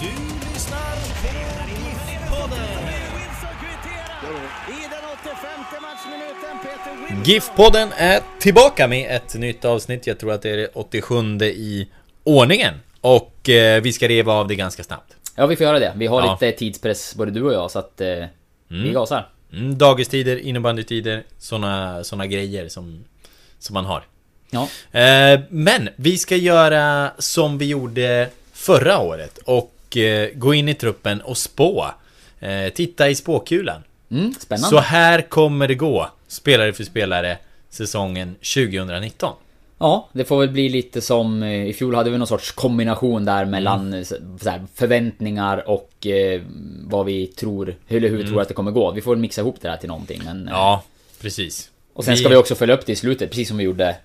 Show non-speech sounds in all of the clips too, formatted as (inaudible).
Du lyssnar på GIF-podden. I den 85 matchminuten Peter Wilson. GIF-podden är tillbaka med ett nytt avsnitt. Jag tror att det är det 87 i ordningen. Och eh, vi ska reva av det ganska snabbt. Ja, vi får göra det. Vi har Ja. lite tidspress, både du och jag, så att eh, vi gasar. Mm, dagistider, innebandytider, såna, såna grejer som, som man har. Ja. Eh, men vi ska göra som vi gjorde förra året och eh, gå in i truppen och spå. Eh, titta i spåkulan. Mm, spännande. Så här kommer det gå, spelare för spelare, säsongen 2019. Ja, det får väl bli lite som eh, i fjol hade vi någon sorts kombination där mellan Mm. här, förväntningar och eh, vad vi tror, eller hur vi tror att det kommer gå. Vi får väl mixa ihop det här till någonting. Men, Mm. Ja, precis. och sen ska vi också följa upp det i slutet, precis som vi gjorde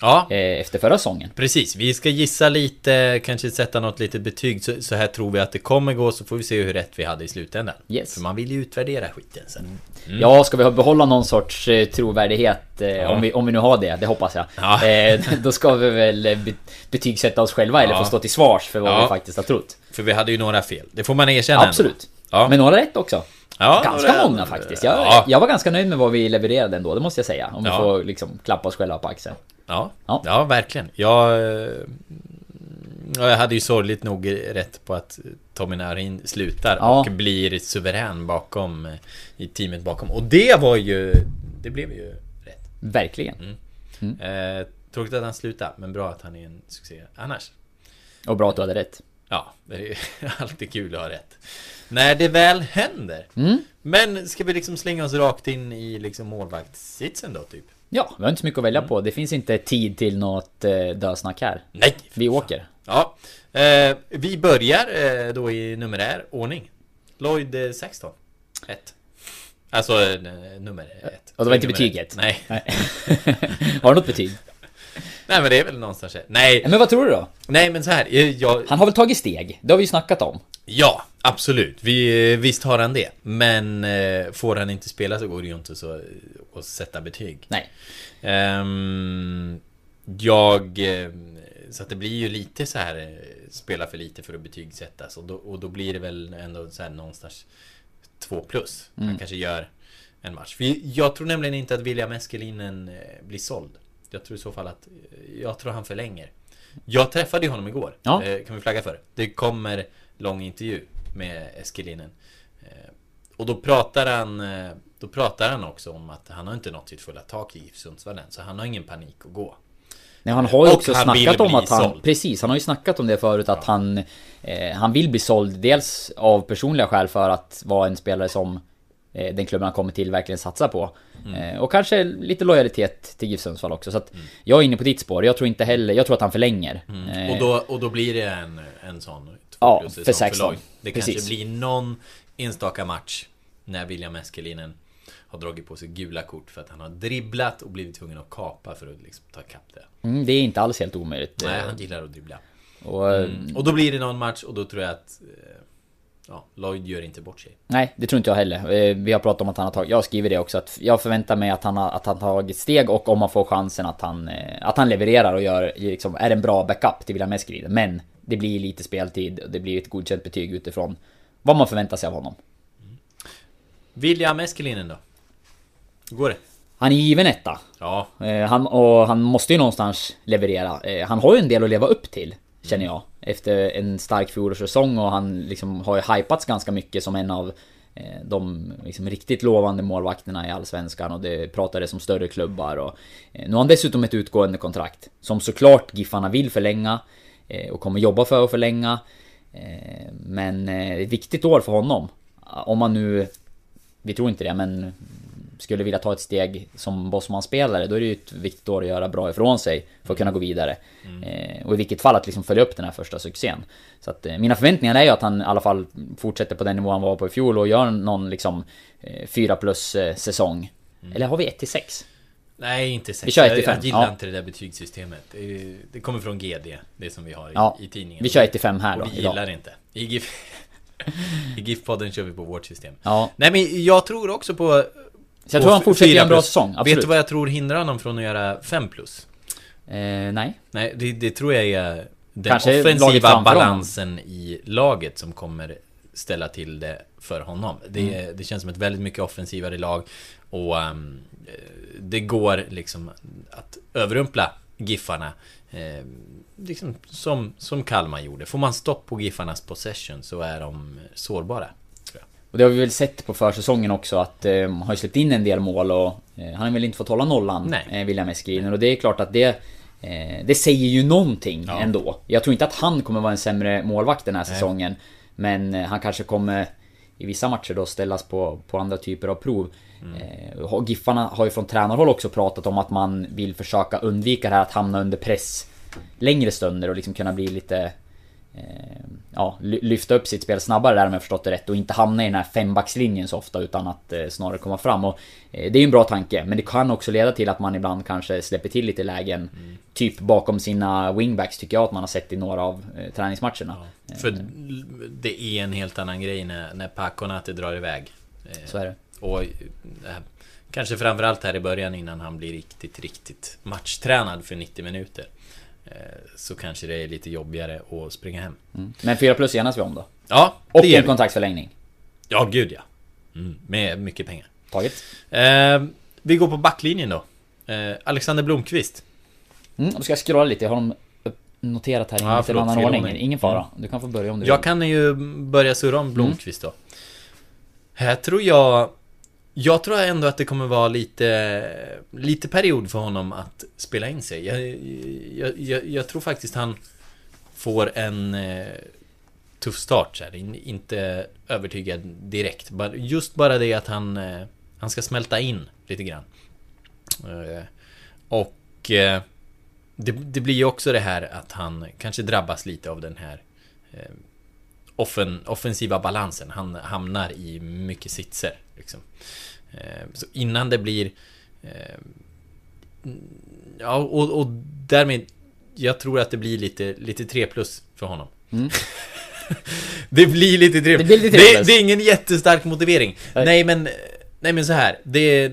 Ja, eh, efter förra säsongen. precis. Vi ska gissa lite, kanske sätta något litet betyg. Så, så här tror vi att det kommer gå, så får vi se hur rätt vi hade i slutändan. Yes. För man vill ju utvärdera skiten sen. Ja, ska vi behålla någon sorts eh, trovärdighet, eh, om, vi, om vi nu har det, det hoppas jag. Ja. (laughs) Då ska vi väl be- betygsätta oss själva, eller Ja. få stå till svars för vad Ja. vi faktiskt har trott. För vi hade ju några fel. Det får man erkänna Absolut. Ja. Men några rätt också. Ja, Ganska några- många faktiskt. Jag, Ja. jag var ganska nöjd med vad vi levererade ändå, det måste jag säga. Om vi Ja. får liksom klappa oss själva på axeln. Ja, Ja. ja. verkligen. Jag, eh, jag hade ju sorgligt nog rätt på att Tommy Narin slutar Ja. och blir suverän bakom eh, i teamet bakom. Och det var ju... Det blev ju rätt. Verkligen. Eh, tråkigt att han slutade, men bra att han är en succé annars. Och bra att du hade rätt. Ja, det är (laughs) alltid kul att ha rätt. När det väl händer. Mm. Men ska vi liksom slänga oss rakt in i liksom målvaktssitsen då typ? Ja, vi har inte så mycket att välja på. Det finns inte tid till något eh, dösnack här. Nej! Vi åker. Ja, eh, vi börjar eh, då i numerär ordning. Lloyd eh, 16. 1. Alltså eh, nummer 1. Och det var inte betyget? Nej. Nej. (laughs) har du något betyg? Nej men det är väl någonstans. Nej, Men vad tror du då? nej men så här. eh, Jag, Han har väl tagit steg? Det har vi ju snackat om. Ja, absolut. Vi, visst har han det. Men eh, får han inte spela så går det ju inte så eh, att sätta betyg. Nej. Ehm, jag... eh, Så att det blir ju lite så här eh, Spela för lite för att betygsättas och då, och då blir det väl ändå så här någonstans 2 plus. Han kanske gör en match. För jag tror nämligen inte att William Eskelinen blir såld. Jag tror i så fall att Jag tror han förlänger. Jag träffade ju honom igår. Ja. Kan vi flagga för. Det kommer lång intervju med Eskelinen. Eh, Och då pratar han eh, Då pratar han också om att han har inte nått sitt fulla tak i GIF Sundsvall än, Så han har ingen panik att gå Nej, han har ju Och också snackat om att han... såld. Precis, han har ju snackat om det förut att han... Eh, han vill bli såld dels av personliga skäl för att vara en spelare som eh, den klubben han kommer till verkligen satsar på. Mm. Eh, och kanske lite lojalitet till GIF Sundsvall också. Så att jag är inne på ditt spår. Jag tror inte heller... Jag tror att han förlänger. Eh, Mm. och, då, och då blir det en, en sån Ja, för. Lloyd. Det Precis. kanske blir någon enstaka match När William Eskelinen Har dragit på sig gula kort för att han har dribblat och blivit tvungen att kapa för att liksom ta ikapp det mm, det är inte alls helt omöjligt. Nej, Eh, han gillar att dribbla och, eh, mm. Och då blir det någon match och då tror jag att eh, Ja, Lloyd gör inte bort sig Nej, det tror inte jag heller. Eh, Vi har pratat om att han har tagit... Jag har skrivit det också, att jag förväntar mig att han har, att han tagit steg och om han får chansen att han... eh, Att han levererar och gör, liksom, är en bra backup till William Eskelinen. Men det blir lite speltid och det blir ett godkänt betyg utifrån vad man förväntar sig av honom. William Eskelinen då? Hur går det? Han är given etta. Ja, Eh, Han, och han måste ju någonstans leverera. Eh, Han har ju en del att leva upp till, känner jag. Efter en stark fjolårssäsong och han liksom har ju hypats ganska mycket som en av eh, de liksom riktigt lovande målvakterna i Allsvenskan och det pratades om större klubbar och nu har han dessutom ett utgående kontrakt som såklart Giffarna vill förlänga och kommer jobba för att förlänga. Men ett viktigt år för honom. Om man nu, vi tror inte det, men skulle vilja ta ett steg som Bosman-spelare, då är det ju ett viktigt år att göra bra ifrån sig för att kunna gå vidare. Mm. Eh, och i vilket fall att liksom följa upp den här första succén. Så att eh, mina förväntningar är ju att han i alla fall fortsätter på den nivå han var på i fjol och gör någon liksom eh, 4 plus eh, säsong. Mm. Eller har vi 1 till 6? Nej, inte 6. Vi kör 1 till 5. Jag gillar ja. inte det där betygssystemet. Det kommer från GD, det som vi har i, ja, i tidningen. Vi kör 1 till 5 här då. Och vi gillar det inte. I GIF... (laughs) I GIF-podden kör vi på vårt system. Ja. Nej men jag tror också på så jag tror han fortsätter göra en bra säsong, absolut. Vet du vad jag tror hindrar honom från att göra 5 plus? Eh, nej. Nej, det, det, tror jag är den Kanske offensiva balansen i laget som kommer ställa till det för honom. Det, mm. det känns som ett väldigt mycket offensivare lag och um, det går liksom att överrumpla Giffarna. Eh, liksom som, som Kalmar gjorde. Får man stopp på Giffarnas possession så är de sårbara. Och det har vi väl sett på försäsongen också att eh, han har släppt in en del mål och eh, han har väl inte fått hålla nollan, eh, William Eskriner. Och det är klart att det... Eh, det säger ju någonting ja. ändå. Jag tror inte att han kommer vara en sämre målvakt den här Nej. säsongen. Men eh, han kanske kommer i vissa matcher då ställas på, på andra typer av prov. Mm. Eh, Giffarna har ju från tränarhåll också pratat om att man vill försöka undvika det här att hamna under press längre stunder och liksom kunna bli lite Eh, ja, lyfta upp sitt spel snabbare där om jag förstått det rätt och inte hamna i den här fembackslinjen så ofta utan att eh, snarare komma fram. Och, eh, det är ju en bra tanke men det kan också leda till att man ibland kanske släpper till lite lägen mm. Typ bakom sina wingbacks tycker jag att man har sett i några av eh, träningsmatcherna. Ja, för det är en helt annan grej när, när Paconate drar iväg. Så är det. Och Kanske framförallt här i början innan han blir riktigt, riktigt matchtränad för 90 minuter. Eh, så kanske det är lite jobbigare att springa hem. Mm. Men 4 plus enas vi om då? Ja, Och en kontraktsförlängning? Ja, gud ja. Mm. Med mycket pengar. Taget. Eh, vi går på backlinjen då. Eh, Alexander Blomqvist. Mm, då ska jag scrolla lite, jag har dem noterat här i ja, en annan ordning. ordning. Ingen fara. Mm. Du kan få börja om du Jag vill. kan ju börja surra om Blomqvist då. Här tror jag jag tror ändå att det kommer vara lite, lite period för honom att spela in sig. Jag, jag, jag, jag tror faktiskt han får en eh, tuff start så här. Inte övertygad direkt. Just bara det att han, eh, han ska smälta in lite grann. Eh, och eh, det, det blir ju också det här att han kanske drabbas lite av den här eh, offen, offensiva balansen. Han hamnar i mycket sitser. Liksom. Eh, så innan det blir... Eh, ja, och, och därmed... Jag tror att det blir lite, lite 3 plus för honom. Mm. (laughs) det blir lite 3 det, blir lite det, det, är ingen jättestark motivering. Nej, nej men... Nej men så här. Det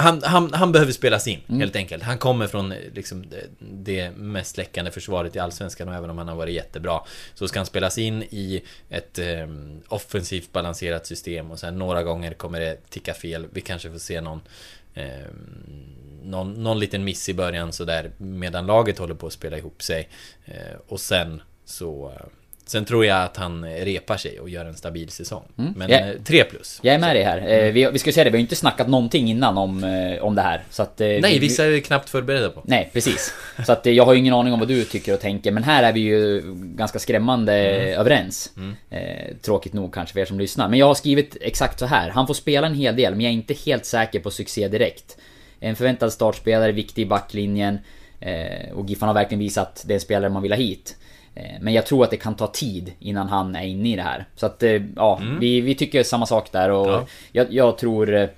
han, han, han behöver spelas in, mm. helt enkelt. Han kommer från liksom, det, mest läckande försvaret i Allsvenskan och även om han har varit jättebra så ska han spelas in i ett eh, offensivt balanserat system och sen några gånger kommer det ticka fel. Vi kanske får se någon eh, någon, någon liten miss i början sådär medan laget håller på att spela ihop sig. Eh, och sen så Sen tror jag att han repar sig och gör en stabil säsong. Mm. Men yeah. 3 plus. Jag är med dig här. Mm. Vi, vi ska säga det, vi har inte snackat någonting innan om, eh, om det här. Så att, Nej, vi, vissa är vi knappt förberedda på. Nej, precis. (laughs) Så att jag har ju ingen aning om vad du tycker och tänker. Men här är vi ju ganska skrämmande mm. överens. Mm. Eh, tråkigt nog kanske för er som lyssnar. Men jag har skrivit exakt så här. Han får spela en hel del, men jag är inte helt säker på succé direkt. En förväntad startspelare, viktig i backlinjen. Eh, och Giffan har verkligen visat att det är en spelare man vill ha hit. Eh, men jag tror att det kan ta tid innan han är inne i det här. Så att, eh, ja, mm. vi, vi tycker samma sak där och ja. jag, jag, tror... Eh,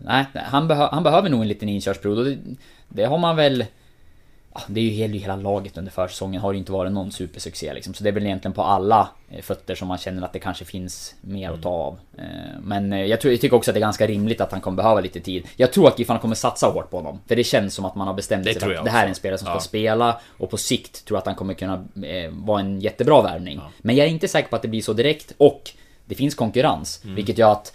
nej, han, behö, han behöver nog en liten inkörsperiod och det, det har man väl det är ju hela, laget under försäsongen har ju inte varit någon supersuccé liksom. Så det är väl egentligen på alla eh, fötter som man känner att det kanske finns mer att ta av. Eh, men eh, jag, tror, jag tycker också att det är ganska rimligt att han kommer behöva lite tid. Jag tror att Giffarna kommer satsa hårt på honom. För det känns som att man har bestämt sig för att det här är en spelare som ska ja. spela. Och på sikt tror jag att han kommer kunna vara en jättebra värvning. Ja. Men jag är inte säker på att det blir så direkt. Och det finns konkurrens. Mm. Vilket gör att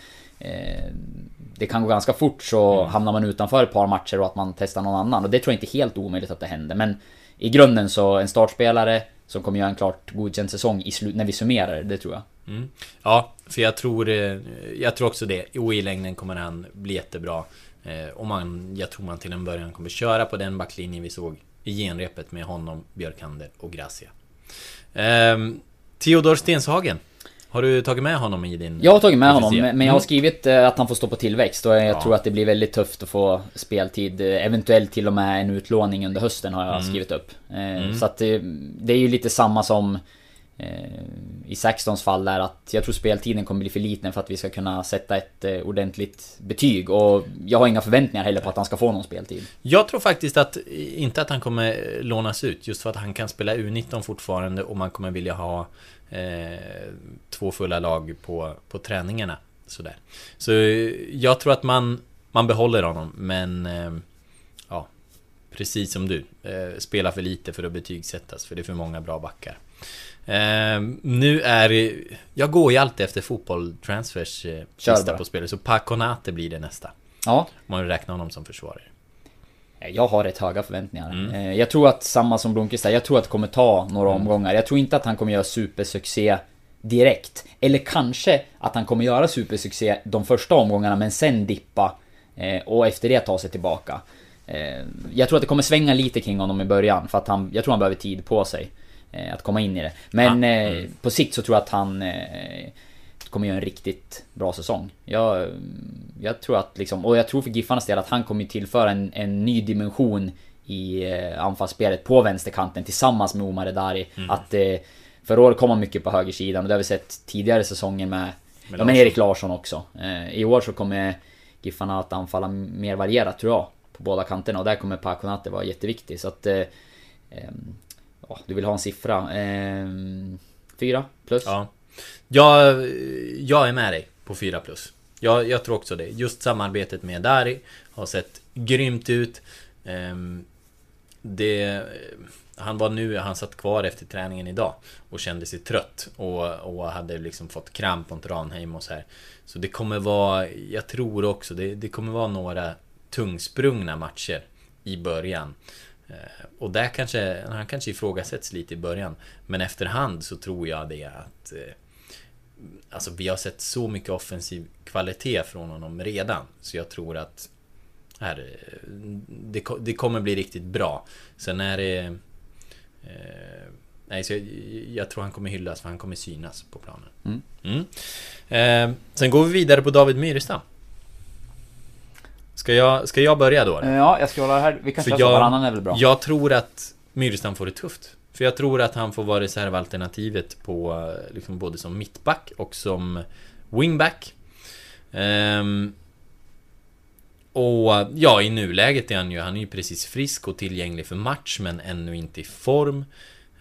det kan gå ganska fort så mm. hamnar man utanför ett par matcher och att man testar någon annan. Och det tror jag inte är helt omöjligt att det händer. Men i grunden så en startspelare som kommer göra en klart godkänd säsong i slut när vi summerar det, tror jag. Mm. Ja, för jag tror, eh, jag tror också det. Och i längden kommer han bli jättebra. Eh, och man, jag tror man till en början kommer köra på den backlinjen vi såg i genrepet med honom, Björkander och Gracia. Ehm, Theodor Stenshagen. Har du tagit med honom i din... Jag har tagit med honom, men jag har Mm. skrivit eh, att han får stå på tillväxt och jag Ja. tror att det blir väldigt tufft att få speltid. eh, Eventuellt till och med en utlåning under hösten har jag Mm. skrivit upp. Eh, Så att det, det är ju lite samma som i Saxtons fall där att jag tror speltiden kommer bli för liten för att vi ska kunna sätta ett ordentligt betyg. Och jag har inga förväntningar heller på att han ska få någon speltid. Jag tror faktiskt att, inte att han kommer lånas ut, just för att han kan spela U19 fortfarande och man kommer vilja ha två fulla lag på, på träningarna. Sådär. Så eh, jag tror att man, man behåller honom, men eh, ja, precis som du. Eh, spela för lite för att betygsättas, för det är för många bra backar. Eh, nu är Jag går ju alltid efter fotboll transfers eh, lista på spelet, så Paconate blir det nästa. Ja, Om man räknar honom som försvarare. Jag har rätt höga förväntningar. Mm. Eh, Jag tror att samma som Blomqvist jag tror att det kommer ta några omgångar. Jag tror inte att han kommer göra supersuccé direkt. Eller kanske att han kommer göra supersuccé de första omgångarna men sen dippa eh, och efter det ta sig tillbaka. Eh, Jag tror att det kommer svänga lite kring honom i början för att han, jag tror han behöver tid på sig eh, att komma in i det. Men Ah, eh, på sikt så tror jag att han eh, kommer göra en riktigt bra säsong. Jag, jag tror att liksom, och jag tror för Giffarnas del att han kommer tillföra en, en ny dimension i eh, anfallsspelet på vänsterkanten tillsammans med Omar Edari. Att eh, förra året kom han mycket på högersidan och det har vi sett tidigare säsonger med, Med ja, med Erik Larsson också. Eh, I år så kommer Giffarna att anfalla mer varierat tror jag. På båda kanterna och där kommer Paconate vara jätteviktig så att... Eh, ehm, ja, du vill ha en siffra? Ehm, fyra plus? Ja. Jag, jag är med dig på 4 plus. Jag, jag tror också det. Just samarbetet med Dari har sett grymt ut. Ehm, det, han var nu, han satt kvar efter träningen idag och kände sig trött och, och hade liksom fått kramp mot Ranheim och så här. Så det kommer vara, jag tror också, det, det kommer vara några tungsprungna matcher i början. Eh, och där kanske, han kanske ifrågasätts lite i början. Men efterhand så tror jag det att eh, Alltså vi har sett så mycket offensiv kvalitet från honom redan. Så jag tror att här, det, det kommer bli riktigt bra. Sen är det... Eh, nej, så jag, jag tror han kommer hyllas för han kommer synas på planen. Mm. Mm. Eh, sen går vi vidare på David Myrestam. Ska jag, ska jag börja då? Ja, jag ska hålla här. Vi kan köra varannan är väl bra? Jag tror att Myrestam får det tufft. För jag tror att han får vara reservalternativet på eh, liksom både som mittback och som wingback. Um, och ja, i nuläget är han ju, han är ju precis frisk och tillgänglig för match men ännu inte i form.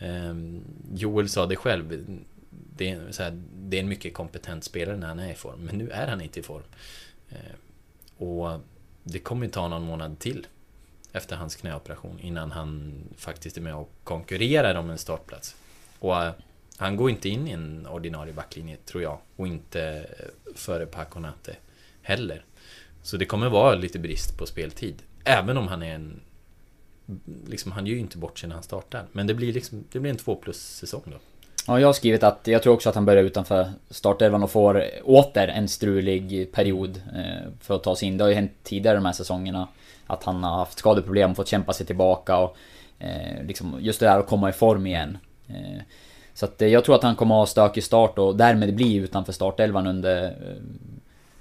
Um, Joel sa det själv. Det är, så här, det är en mycket kompetent spelare när han är i form, men nu är han inte i form. Ehm, och det kommer ju ta någon månad till efter hans knäoperation innan han faktiskt är med och konkurrerar om en startplats. Och eh, han går inte in i en ordinarie backlinje, tror jag. Och inte eh, före Paconate heller. Så det kommer vara lite brist på speltid. Även om han är en... Liksom, han gör ju inte bort sig när han startar. Men det blir liksom, det blir en 2 plus säsong då. Ja, jag har skrivit att jag tror också att han börjar utanför startelvan och får åter en strulig period eh, för att ta sig in. Det har ju hänt tidigare de här säsongerna att han har haft skadeproblem och fått kämpa sig tillbaka och eh, liksom just det där att komma i form igen. Eh, så att eh, jag tror att han kommer att ha stökig start och därmed bli utanför startelvan under eh,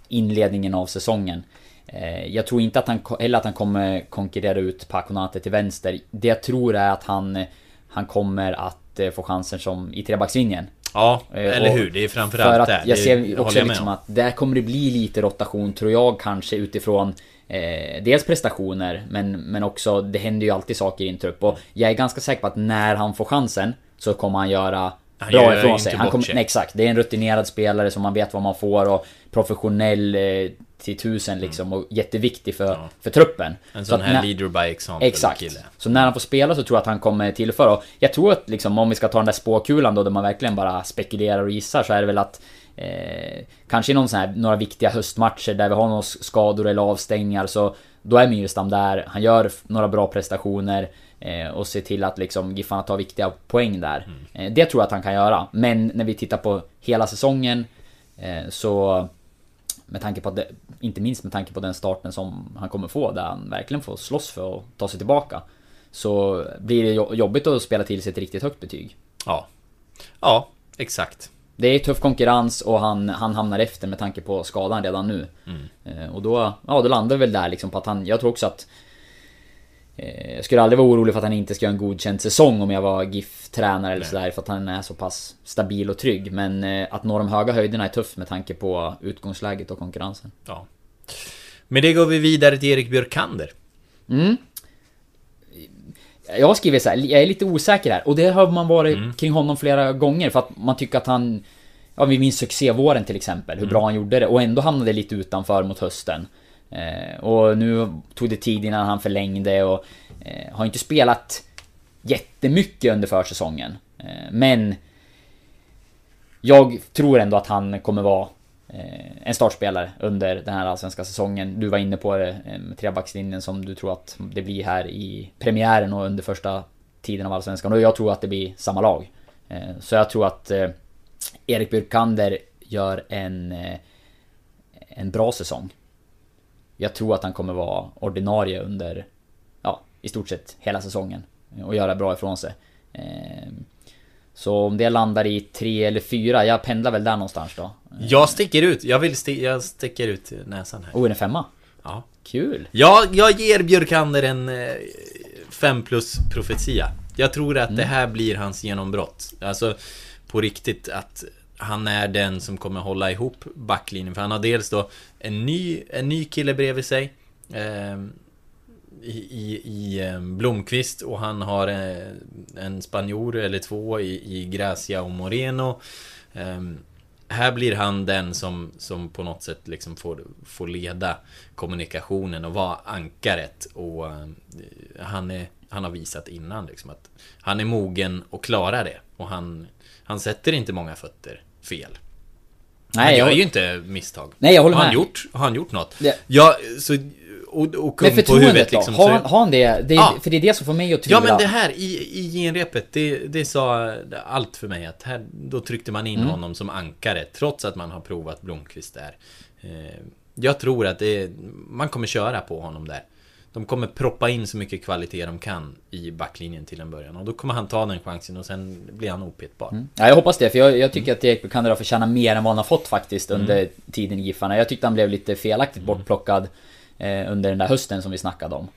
inledningen av säsongen. Eh, Jag tror inte att han, eller att han kommer konkurrera ut Paconate till vänster. Det jag tror är att han, han kommer att få chansen som i trebackslinjen. Ja, eller och hur? Det är framförallt det. jag ser också jag liksom om. att där kommer det bli lite rotation tror jag kanske utifrån eh, Dels prestationer men, men också det händer ju alltid saker i en trupp och jag är ganska säker på att när han får chansen så kommer han göra Han bra ifrån sig. Han sig. nej, exakt, det är en rutinerad spelare som man vet vad man får och professionell eh, till tusen liksom och jätteviktig för, Mm. Ja. för truppen. En Så sån att här när- leader by example Exakt. kille. Så när han får spela så tror jag att han kommer tillföra. Och jag tror att liksom, om vi ska ta den där spåkulan då, där man verkligen bara spekulerar och gissar, så är det väl att Eh, kanske i någon sån här, några viktiga höstmatcher där vi har några skador eller avstängningar så då är Myrstam där, han gör några bra prestationer eh, och ser till att liksom Giffarna tar viktiga poäng där. Mm. Eh, det tror jag att han kan göra. Men när vi tittar på hela säsongen eh, så med tanke på det, inte minst med tanke på den starten som han kommer få där han verkligen får slåss för att ta sig tillbaka. Så blir det jo- jobbigt att spela till sig ett riktigt högt betyg. Ja. Ja, exakt. Det är tuff konkurrens och han, han hamnar efter med tanke på skadan redan nu. Eh, och då, ja då landar vi väl där liksom på att han, jag tror också att eh, Jag skulle aldrig vara orolig för att han inte ska göra en godkänd säsong om jag var GIF-tränare eller sådär för att han är så pass stabil och trygg. Men eh, att nå de höga höjderna är tufft med tanke på utgångsläget och konkurrensen. Ja. Med det går vi vidare till Erik Björkander. Mm. Jag har skrivit så här, jag är lite osäker här och det har man varit kring honom flera gånger för att man tycker att han Ja vi minns succévåren till exempel, hur bra han gjorde det och ändå hamnade lite utanför mot hösten. Eh, och nu tog det tid innan han förlängde och eh, har inte spelat jättemycket under försäsongen. Eh, men jag tror ändå att han kommer vara Eh, en startspelare under den här allsvenska säsongen. Du var inne på det eh, med trebackslinjen som du tror att det blir här i premiären och under första tiden av allsvenskan. Och jag tror att det blir samma lag. Eh, så jag tror att Erik Björkander gör en, en bra säsong. Jag tror att han kommer vara ordinarie under, ja, i stort sett hela säsongen. Och göra bra ifrån sig. Så om det landar i tre eller fyra, jag pendlar väl där någonstans då. Jag sticker ut. Jag vill sti- jag sticker ut näsan här. Oh, är det en femma? Ja. Kul! Ja, jag ger Björkander en 5 plus profetia. Jag tror att det här blir hans genombrott. Alltså på riktigt att han är den som kommer hålla ihop backlinjen. För han har dels då en ny, en ny kille bredvid sig. Eh, i, i, i eh, Blomqvist och han har eh, en spanjor eller två i, i Gracia och Moreno. Ehm, här blir han den som, som på något sätt liksom får, får leda kommunikationen och vara ankaret. Och eh, han, är, han har visat innan liksom att han är mogen och klarar det. Och han, han sätter inte många fötter fel. han Nej, gör jag, ju inte misstag. Nej, jag håller har han med. gjort, har han gjort något? Ja, så... Och, och men kung på förtroendet huvudet liksom. har, har han det? det Ja. För det är det som får mig att tvivla. Ja men det här i, i genrepet, det, det sa allt för mig att här, då tryckte man in Mm. honom som ankare trots att man har provat Blomqvist där. Eh, jag tror att det, man kommer köra på honom där. De kommer proppa in så mycket kvalitet de kan i backlinjen till en början och då kommer han ta den chansen och sen blir han opetbar. Ja, jag hoppas det, för jag, jag tycker att Erik Buchander har förtjänat mer än vad han har fått faktiskt under tiden i Giffarna. Jag tyckte han blev lite felaktigt bortplockad eh, Eh, under den där hösten som vi snackade om.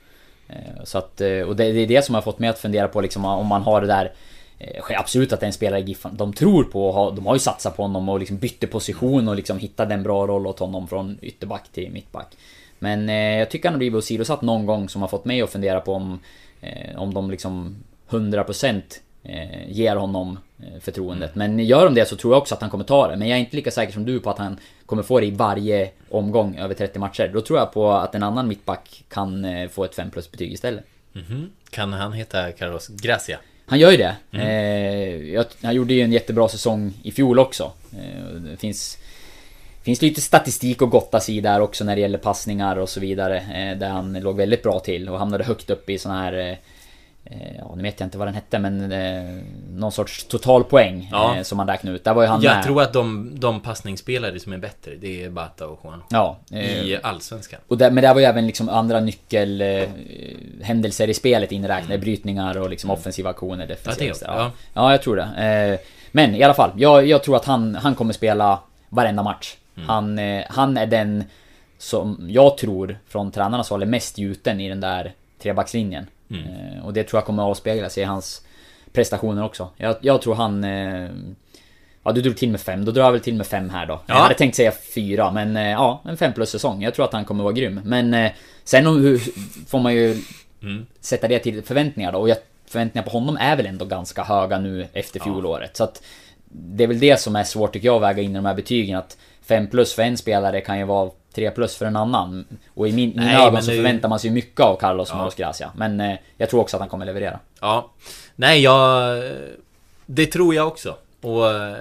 Eh, så att, eh, och det, är det som har fått mig att fundera på liksom om man har det där Absolut att det är en spelare Giffan de tror på och har, de har ju satsat på honom och liksom bytte position och liksom hittade en bra roll åt honom från ytterback till mittback. Men jag tycker han har blivit åsidosatt någon gång som har fått mig att fundera på om Om de liksom 100% eh, ger honom förtroendet. Men gör de det så tror jag också att han kommer ta det. Men jag är inte lika säker som du på att han kommer få det i varje omgång över 30 matcher. Då tror jag på att en annan mittback kan eh, få ett 5 plus betyg istället. Mhm. Kan han heta Carlos Gracia? Han gör ju det. Eh, jag, han gjorde ju en jättebra säsong i fjol också. Eh, det finns, finns lite statistik att gotta sig i där också när det gäller passningar och så vidare. Eh, där han låg väldigt bra till och hamnade högt upp i sån här... Eh, eh, ja, nu vet jag inte vad den hette men... Eh, någon sorts totalpoäng Ja. eh, som man räknade ut. Där var ju han Jag med. tror att de, de passningsspelare som är bättre, det är Bata och Juan. Ja. Eh, I Allsvenskan. Och där, men där var ju även liksom andra nyckelhändelser i spelet inräknade. Brytningar och liksom offensiva aktioner, defensiva. Mm. Ja, det ja. ja. ja, jag tror det. Eh, Men i alla fall, jag, jag tror att han, han kommer spela varenda match. Mm. Han, eh, han är den som jag tror från tränarnas håll är mest gjuten i den där trebackslinjen. Mm. Eh, Och det tror jag kommer att avspegla sig i hans prestationer också. Jag, jag tror han... eh, Ja du drog till med fem, då drar jag väl till med fem här då. Jag Ja. hade tänkt säga fyra, men eh, ja, en fem plus säsong. Jag tror att han kommer vara grym. Men sen om, hur, får man ju Mm. sätta det till förväntningar då. Och jag, förväntningarna på honom är väl ändå ganska höga nu efter fjolåret. Så att det är väl det som är svårt tycker jag att väga in i de här betygen. Att 5 plus för en spelare kan ju vara 3 plus för en annan. Och i min, mina Nej, ögon så det- förväntar man sig mycket av Carlos Ja. Moros Gracia. Men eh, jag tror också att han kommer leverera. Ja. Nej, jag... Det tror jag också. Och... eh,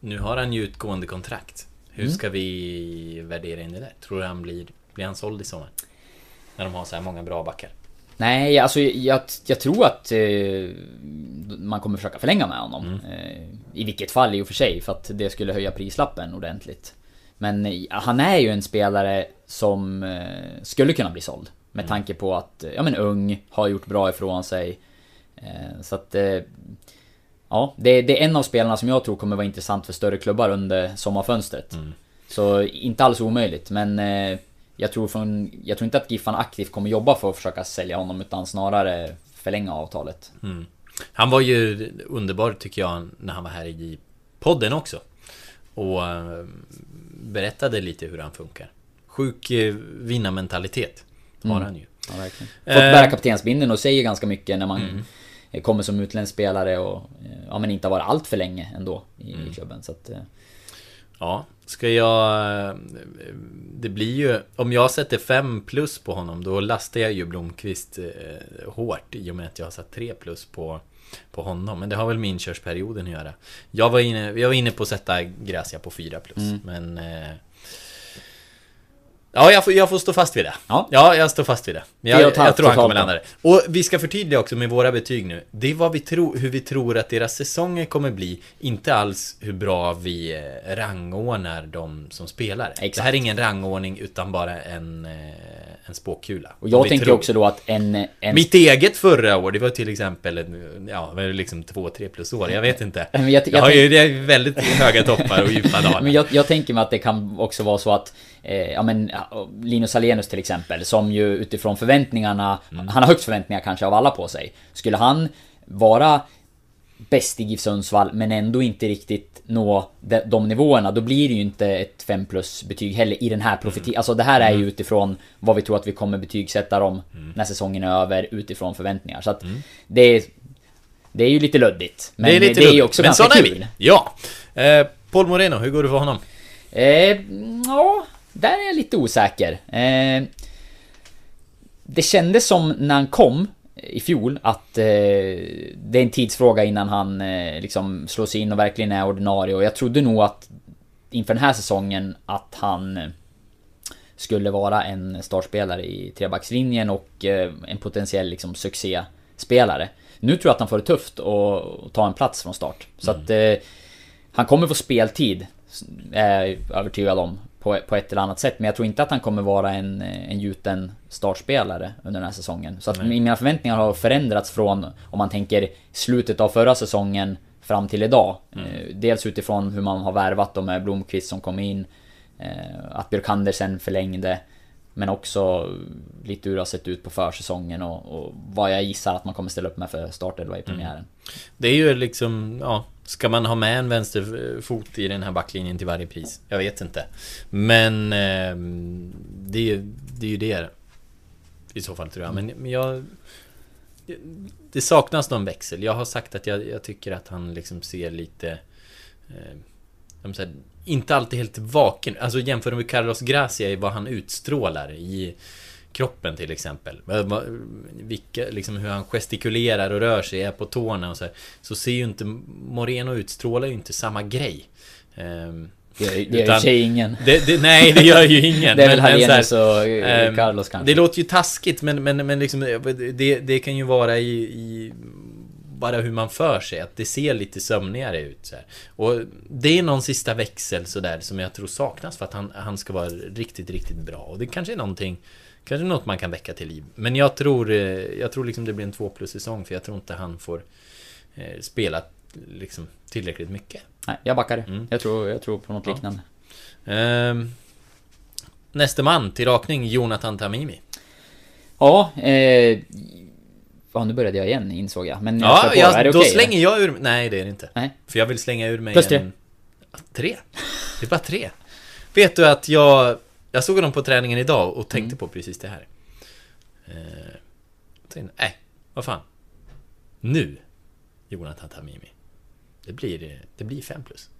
nu har han ju utgående kontrakt. Hur Mm. ska vi värdera in det där? Tror du han blir, blir han såld i sommar? När de har så här många bra backar. Nej, alltså jag, jag tror att eh, man kommer försöka förlänga med honom. Mm. Eh, I vilket fall i och för sig, för att det skulle höja prislappen ordentligt. Men han är ju en spelare som eh, skulle kunna bli såld. Med Mm. tanke på att, eh, ja men ung, har gjort bra ifrån sig. Eh, så att... Ja, det, det är en av spelarna som jag tror kommer vara intressant för större klubbar under sommarfönstret. Mm. Så inte alls omöjligt, men jag tror, från, jag tror inte att Giffan aktivt kommer jobba för att försöka sälja honom utan snarare förlänga avtalet. Mm. Han var ju underbar tycker jag när han var här i podden också. Och berättade lite hur han funkar. Sjuk eh, vinnarmentalitet har Mm. han ju. Ja, verkligen. Eh. Fått bära kaptensbindeln och säger ganska mycket när man Mm. kommer som utländsk spelare och eh, ja, men inte har varit allt för länge ändå i, Mm. klubben. Så att, eh, Ja, ska jag... Det blir ju... Om jag sätter 5 plus på honom då lastar jag ju Blomqvist eh, hårt i och med att jag har satt 3 plus på, på honom. Men det har väl med inkörsperioden att göra. Jag var inne, jag var inne på att sätta Gracia på 4 plus, Mm. men... Eh, Ja, jag får, jag får stå fast vid det. Ja. Ja, jag står fast vid det. Jag, halvt jag tror han kommer landa det. Och vi ska förtydliga också med våra betyg nu. Det är vad vi tror, hur vi tror att deras säsonger kommer bli. Inte alls hur bra vi eh, rangordnar de som spelar. Exakt. Det här är ingen rangordning utan bara en, eh, en spåkula. och jag tänker tror. också då att en... en Mitt eget förra år, det var till exempel, ja, liksom två, tre plus år, jag vet inte. (laughs) Men Jag, jag- jag har ju tänk- det är väldigt höga toppar och djupa (laughs) dalar. Men jag, jag tänker mig att det kan också vara så att eh, Ja men Linus Alenius till exempel som ju utifrån förväntningarna Han har högst förväntningar kanske av alla på sig. Skulle han vara Bäst i GIF Sundsvall men ändå inte riktigt nå de, de nivåerna Då blir det ju inte ett 5 plus betyg heller i den här profeti Alltså det här är ju utifrån Vad vi tror att vi kommer betygsätta dem När säsongen är över utifrån förväntningar. Så att det är Det är ju lite luddigt Men det är lite det är ju också men ganska sådana är kul. Vi. Ja. Eh, Paul Moreno, hur går det för honom? Eh, ja, där är jag lite osäker. Eh, det kändes som när han kom i fjol att eh, det är en tidsfråga innan han eh, liksom slår sig in och verkligen är ordinarie och jag trodde nog att inför den här säsongen att han eh, skulle vara en startspelare i trebackslinjen och eh, en potentiell liksom succéspelare. Nu tror jag att han får det tufft att ta en plats från start. Så att eh, han kommer få speltid, är jag övertygad om, på, på ett eller annat sätt. Men jag tror inte att han kommer vara en, en gjuten startspelare under den här säsongen. Så att mina förväntningar har förändrats från, om man tänker slutet av förra säsongen fram till idag. Eh, dels utifrån hur man har värvat dem med Blomqvist som kom in. Eh, att Björkander sen förlängde. Men också lite hur det har sett ut på försäsongen och, och vad jag gissar att man kommer ställa upp med för startelva i premiären. Det är ju liksom, ja, ska man ha med en vänsterfot i den här backlinjen till varje pris? Jag vet inte. Men eh, det, är ju- det är ju det i så fall tror jag. Men, men jag... Det saknas någon växel. Jag har sagt att jag, jag tycker att han liksom ser lite... Eh, säger, inte alltid helt vaken. Alltså jämför med Carlos Gracia i vad han utstrålar i kroppen till exempel. Vilka, liksom hur han gestikulerar och rör sig, är på tårna och så här. Så ser ju inte Moreno utstrålar ju inte samma grej. Ehm, Det gör det gör sig ingen. det, det, nej, det gör ju ingen. (laughs) Det är väl Hallenius och eh, ehm, Carlos kanske. Det låter ju taskigt men, men, men liksom, det, det kan ju vara i, i bara hur man för sig, att det ser lite sömnigare ut så här. Och det är någon sista växel sådär som jag tror saknas för att han, han ska vara riktigt, riktigt bra. Och det kanske är någonting Kanske något man kan väcka till liv. Men jag tror, eh, jag tror liksom det blir en 2 plus säsong för jag tror inte han får eh, spela liksom tillräckligt mycket. Nej, jag backar. Mm. Jag, tror, jag tror på något Ja. liknande. Ehm, nästa man till rakning, Jonathan Tamimi. Ja, eh... Ja, nu började jag igen insåg jag. Men jag Ja, jag, det då okej, slänger jag ur... Nej, det är det inte. Nej. För jag vill slänga ur mig Plus tre. en... Tre? Det är bara tre. Vet du att jag... Jag såg honom på träningen idag och tänkte Mm. på precis det här. Eh, tänkte, nej, vad fan. Nu, Jonathan Tamimi. Det blir, det blir fem plus.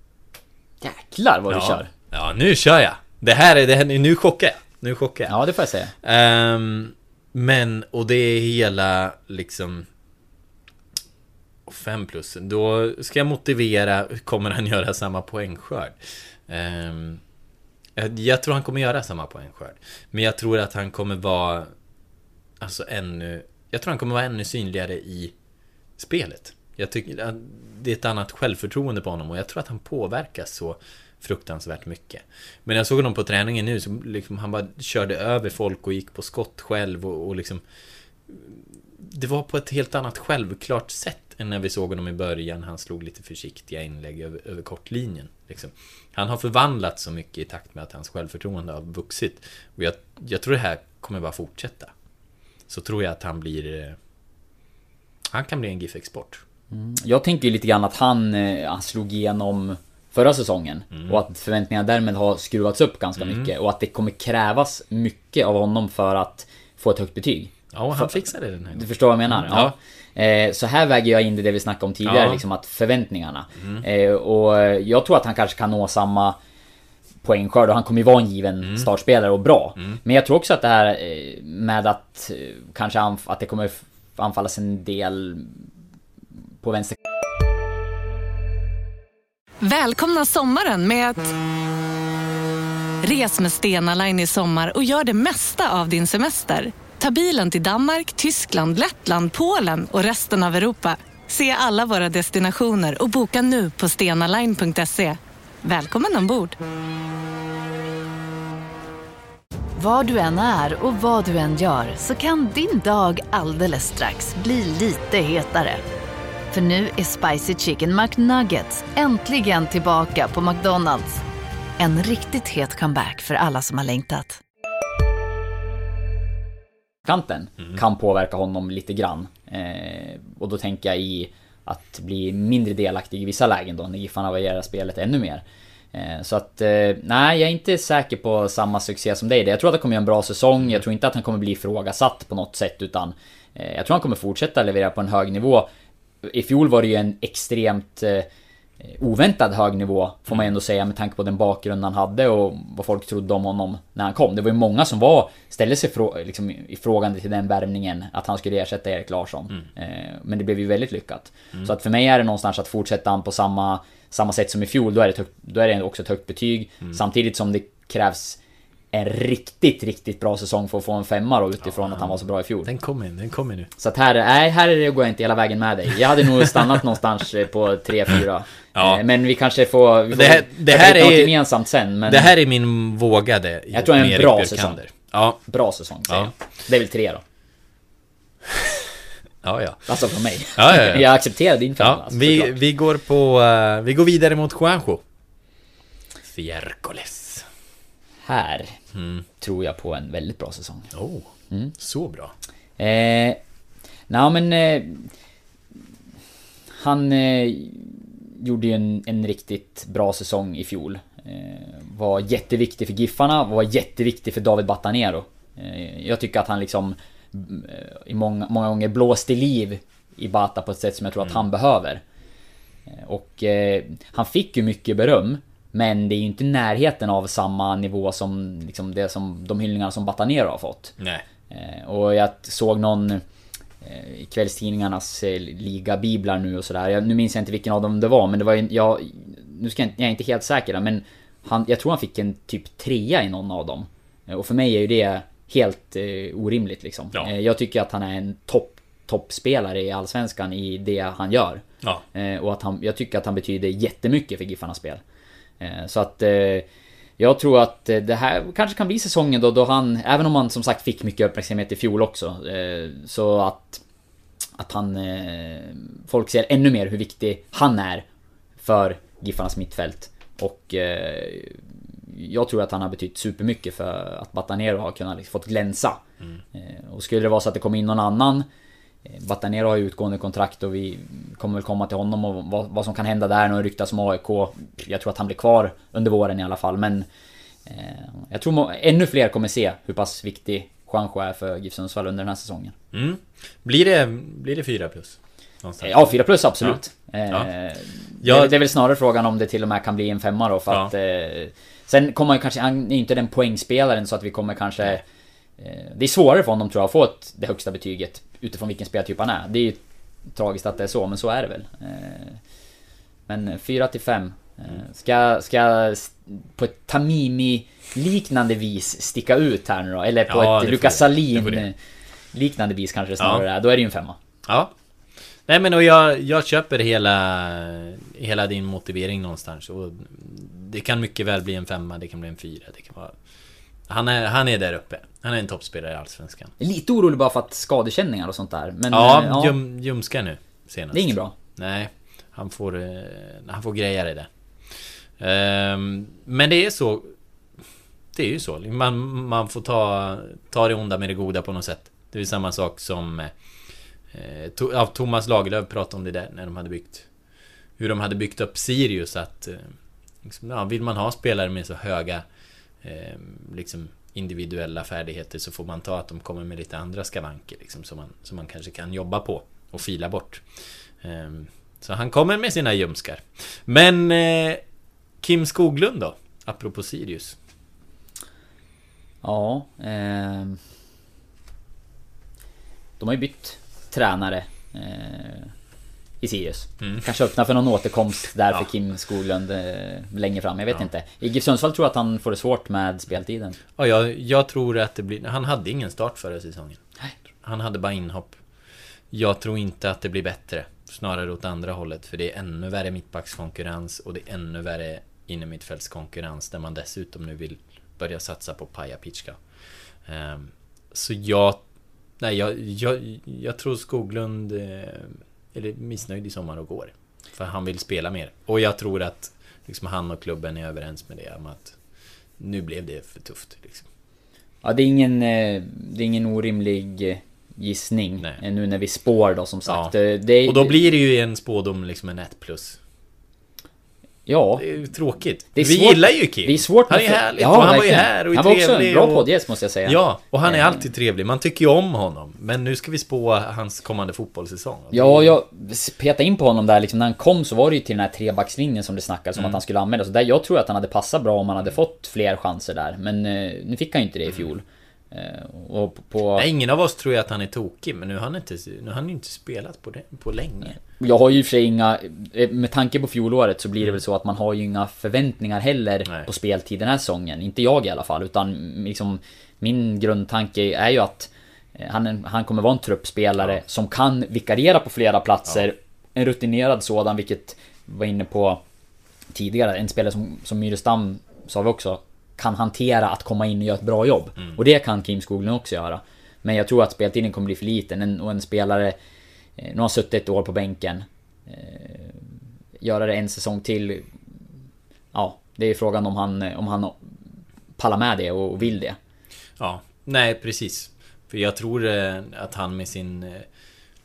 Jäklar vad du ja. kör. Ja, nu kör jag. Det här är... Det här, nu chockar jag. Nu chockar jag. Ja, det får jag säga. Ehm, men, och det är hela liksom... Och 5 plus. Då ska jag motivera, kommer han göra samma poängskörd? Um, jag, jag tror han kommer göra samma poängskörd. Men jag tror att han kommer vara Alltså ännu Jag tror han kommer vara ännu synligare i Spelet Jag tycker att det är ett annat självförtroende på honom och jag tror att han påverkas så fruktansvärt mycket. Men jag såg honom på träningen nu, så liksom han bara körde över folk och gick på skott själv och, och liksom Det var på ett helt annat självklart sätt än när vi såg honom i början. Han slog lite försiktiga inlägg över, över kortlinjen. Liksom. Han har förvandlats så mycket i takt med att hans självförtroende har vuxit. Och jag, jag tror det här kommer bara fortsätta. Så tror jag att han blir... Eh, han kan bli en GIF-export. Mm. Jag tänker lite grann att han, eh, han slog igenom förra säsongen. Mm. Och att förväntningarna därmed har skruvats upp ganska mm. mycket. Och att det kommer krävas mycket av honom för att få ett högt betyg. Ja, och han fixade det den här gången. Du förstår vad jag menar? Mm. Ja. ja. Eh, så här väger jag in det, det vi snackade om tidigare, ja. liksom att förväntningarna. Mm. Eh, och jag tror att han kanske kan nå samma poängskörd och han kommer ju vara en given mm. startspelare och bra. Mm. Men jag tror också att det här med att kanske att det kommer anfallas en del på vänster Välkomna sommaren med att... Res med Stena Line i sommar och gör det mesta av din semester. Ta bilen till Danmark, Tyskland, Lettland, Polen och resten av Europa. Se alla våra destinationer och boka nu på stenaline.se. Välkommen ombord! Var du än är och vad du än gör så kan din dag alldeles strax bli lite hetare. För nu är Spicy Chicken McNuggets äntligen tillbaka på McDonalds. En riktigt het comeback för alla som har längtat. Kanten mm. kan påverka honom lite grann. Eh, och då tänker jag i att bli mindre delaktig i vissa lägen då när Giffarna varierar spelet ännu mer. Eh, så att, eh, nej jag är inte säker på samma succé som dig. Jag tror att han kommer göra en bra säsong. Jag tror inte att han kommer bli ifrågasatt på något sätt utan eh, jag tror han kommer fortsätta leverera på en hög nivå i fjol var det ju en extremt oväntad hög nivå får man ändå säga med tanke på den bakgrund han hade och vad folk trodde om honom när han kom. Det var ju många som var ställde sig frå, liksom, ifrågande till den värvningen att han skulle ersätta Erik Larsson. Mm. Eh, men det blev ju väldigt lyckat. Mm. Så att för mig är det någonstans att fortsätta han på samma, samma sätt som i fjol, då är det, högt, då är det också ett högt betyg. Mm. Samtidigt som det krävs en riktigt, riktigt bra säsong för att få en femma då utifrån ja, att han var så bra i fjol. Den kommer den kommer nu. Så att här, nej, här går jag inte hela vägen med dig. Jag hade nog stannat någonstans eh, på 3-4. Ja. Eh, men vi kanske får... Vi får det här, det här är gemensamt sen. Men... Det här är min vågade. Jag tror det är en bra säsong. Ja. Bra säsong, säger ja. jag. Det är väl tre då. Ja, ja. Alltså från mig. Ja, ja, ja. (laughs) Jag accepterar din femma. Ja, alltså, vi, vi går på... Uh, vi går vidare mot Juanjo. Fiercoles här mm. tror jag på en väldigt bra säsong. Oh, mm. så bra. Eh, Nej men... Eh, han eh, gjorde ju en, en riktigt bra säsong i fjol. Eh, var jätteviktig för Giffarna, var jätteviktig för David Batanero. Eh, jag tycker att han liksom eh, i många, många gånger blåste liv i Bata på ett sätt som jag tror mm. att han behöver. Eh, och han fick ju mycket beröm. Men det är ju inte närheten av samma nivå som liksom det som de hyllningarna som Batanero har fått. Nej. Eh, och jag såg någon eh, kvällstidningarnas eh, ligabiblar nu och sådär. Nu minns jag inte vilken av dem det var men det var ju, jag, nu ska jag, jag är inte helt säker men han, jag tror han fick en typ trea i någon av dem. Och för mig är ju det helt eh, orimligt liksom. Ja. Jag tycker att han är en topp toppspelare i Allsvenskan i det han gör. Ja. och att han, jag tycker att han betyder jättemycket för Giffarnas spel. Eh, så att eh, jag tror att eh, det här kanske kan bli säsongen då, då han, även om han som sagt fick mycket uppmärksamhet i fjol också, så att att han... Folk ser ännu mer hur viktig han är för Giffarnas mittfält. Och jag tror att han har betytt supermycket för att Batanero har kunnat liksom, fått glänsa. Mm. Och skulle det vara så att det kommer in någon annan Eh, Batanero har ju utgående kontrakt och vi kommer väl komma till honom och vad, vad som kan hända där. Nu ryktas om AIK. Jag tror att han blir kvar under våren i alla fall men... Eh, jag tror ännu fler kommer se hur pass viktig Juanjo är för GIF Sundsvall under den här säsongen. Mm. Blir det, blir det 4 plus? Någonstans. Ja, 4 plus absolut. Ja. Eh, ja. Det, det, är väl snarare frågan om det till och med kan bli en femma då för ja. att... Eh, sen kommer han kanske... Han är inte den poängspelaren så att vi kommer kanske... Eh, det är svårare för honom tror jag att få ett, det högsta betyget utifrån vilken speltyp han är. Det är ju tragiskt att det är så, men så är det väl. Eh, men 4 till 5. Eh, ska, ska på ett Tamimi-liknande vis sticka ut här nu då? Eller på Ja, ett Lukas det. Det får det. Salin liknande vis kanske snarare Ja. är. Då är det ju en femma. Ja. Nej men och jag, jag köper hela, hela din motivering någonstans. Och det kan mycket väl bli en femma, det kan bli en fyra. Det kan vara... han, är, han är där uppe. Han är en toppspelare i Allsvenskan. Lite orolig bara för att skadekänningar och sånt där. Men Ja, eh, Ljum, ljumskar nu senast. det är inget bra. Nej, han får, eh, han får greja det där. Ehm, men det är så. Det är ju så. Man, man får ta, ta det onda med det goda på något sätt. Det är samma sak som... Eh, ja, Thomas Lagerlöf pratade om det där när de hade byggt... Hur de hade byggt upp Sirius att... Liksom, ja, vill man ha spelare med så höga... Ehm, liksom individuella färdigheter så får man ta att de kommer med lite andra skavanker liksom, som, man, som man kanske kan jobba på och fila bort. Ehm, så han kommer med sina ljumskar. Men eh, Kim Skoglund då? Apropå Sirius. Ja, Eh, De har ju bytt tränare eh, i Sirius. Mm. Kanske öppna för någon återkomst där Ja. för Kim Skoglund eh, längre fram, jag vet Ja. inte. I GIF Sundsvall tror att han får det svårt med speltiden. Ja, jag, jag tror att det blir... Han hade ingen start förra säsongen. Nej. Han hade bara inhopp. Jag tror inte att det blir bättre. Snarare åt andra hållet. För det är ännu värre mittbackskonkurrens och det är ännu värre innermittfältskonkurrens. Där man dessutom nu vill börja satsa på Paja Pitska. Ehm, så jag... Nej, jag, jag, jag tror Skoglund eh, är missnöjd i sommar och går. För han vill spela mer. Och jag tror att liksom, han och klubben är överens med det. Om att nu blev det för tufft. Liksom. Ja, det är ingen, eh, det är ingen orimlig gissning. Nej. Nu när vi spår då som sagt. Ja. Det är, Och då blir det ju en spådom liksom en 1 plus. Ja. Det är ju tråkigt. Det är vi svårt- gillar ju Kim. Det är svårt Han är härlig. Ja, och han var ju här och är Han var också en bra och... poddgäst måste jag säga. Ja, och han är Eh. alltid trevlig. Man tycker ju om honom. Men nu ska vi spå hans kommande fotbollssäsong. Ja, jag petade in på honom där liksom när han kom så var det ju till den här trebackslinjen som det snackades om Mm. att han skulle använda. Så där, jag tror att han hade passat bra om han hade fått fler chanser där. Men eh, nu fick han ju inte det i fjol. Eh, och på... Nej, ingen av oss tror ju att han är tokig. Men nu har han inte, nu har han ju inte spelat på, det, på länge. Jag har ju i och för sig inga... eh, Med tanke på fjolåret så blir det väl så att man har ju inga förväntningar heller Nej. på speltid den här säsongen. Inte jag i alla fall, utan liksom... Min grundtanke är ju att eh, han, han kommer vara en truppspelare Ja. som kan vikariera på flera platser. En rutinerad sådan, vilket vi var inne på tidigare. En spelare som, som Myrestam sa vi också kan hantera att komma in och göra ett bra jobb. Mm. Och det kan Kim Skoglund också göra. Men jag tror att speltiden kommer bli för liten en, och en spelare eh, Nu har suttit ett år på bänken eh, Göra det en säsong till Ja, det är frågan om han, om han pallar med det och vill det. Ja, nej precis. För jag tror eh, att han med sin... eh,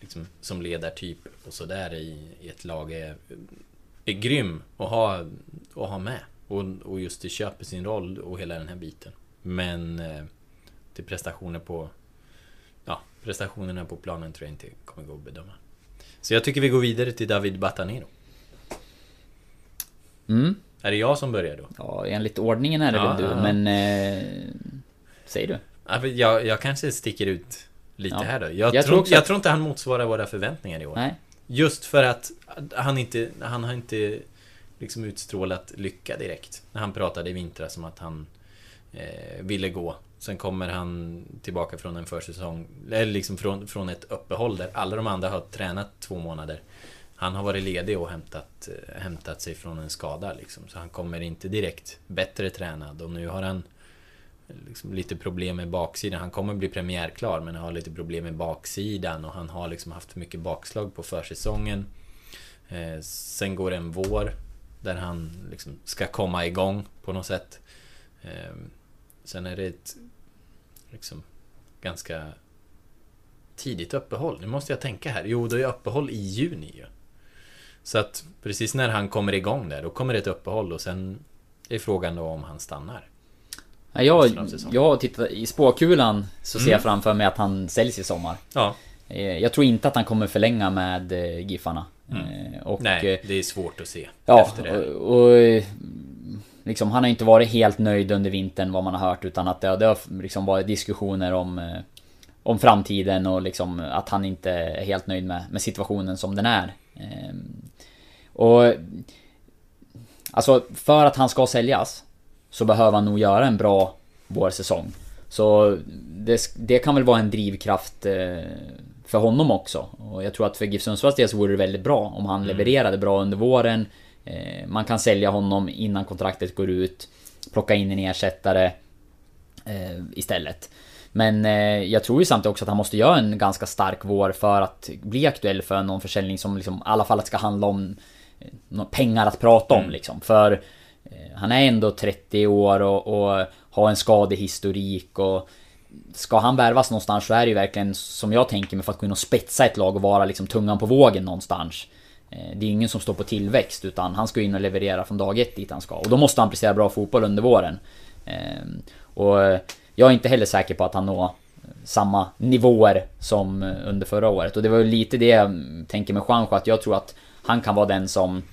Liksom, som ledartyp och sådär i, i ett lag är, är grym att ha, att ha med. Och, och just det köper sin roll och hela den här biten. Men eh, till prestationer på... Ja, prestationerna på planen tror jag inte kommer gå att bedöma. Så jag tycker vi går vidare till David Batanero. Mm. Är det jag som börjar då? Ja, enligt ordningen är det Ja, väl du, ja, men... Eh, säg du. Jag, jag kanske sticker ut lite Ja. här då. Jag, Jag tror, också jag tror inte han motsvarar våra förväntningar i år. Nej. Just för att han inte, han har inte liksom utstrålat lycka direkt. När han pratade i vintras om att han eh, ville gå. Sen kommer han tillbaka från en försäsong, eller liksom från, från ett uppehåll där alla de andra har tränat två månader. Han har varit ledig och hämtat, eh, hämtat sig från en skada liksom. Så han kommer inte direkt bättre tränad och nu har han eh, liksom lite problem med baksidan. Han kommer bli premiärklar men har lite problem med baksidan och han har liksom haft mycket bakslag på försäsongen. Eh, sen går det en vår där han liksom ska komma igång på något sätt. Eh, sen är det ett liksom ganska tidigt uppehåll. Nu måste jag tänka här. Jo, det är uppehåll i juni ju. Så att precis när han kommer igång där, då kommer det ett uppehåll och sen är frågan då om han stannar. Ja, jag, jag tittar i spåkulan så ser Mm. jag framför mig att han säljs i sommar. Ja, Eh, Jag tror inte att han kommer förlänga med eh, Giffarna. Mm. Eh, Och, nej, eh, det är svårt att se Ja, efter det. och, och eh, liksom, han har inte varit helt nöjd under vintern vad man har hört utan att det, har- det har liksom varit diskussioner om om framtiden och liksom att han inte är helt nöjd med, med situationen som den är. Ehm, och... Alltså, för att han ska säljas så behöver han nog göra en bra vårsäsong. Så det, det kan väl vara en drivkraft för honom också. Och jag tror att för GIF Sundsvalls del så vore det väldigt bra om han levererade bra under våren. Eh, man kan sälja honom innan kontraktet går ut. Plocka in en ersättare eh, istället. Men eh, jag tror ju samtidigt också att han måste göra en ganska stark vår för att bli aktuell för någon försäljning som liksom i alla fall ska handla om eh, pengar att prata om Mm. liksom. För eh, han är ändå 30 år och, och har en skadehistorik och Ska han värvas någonstans så är det ju verkligen som jag tänker mig för att gå in och spetsa ett lag och vara liksom tungan på vågen någonstans. Eh, det är ingen som står på tillväxt utan han ska in och leverera från dag ett dit han ska. Och då måste han prestera bra fotboll under våren. Eh, och jag är inte heller säker på att han når samma nivåer som under förra året. Och det var ju lite det jag tänker med Juanjo, att jag tror att han kan vara den som...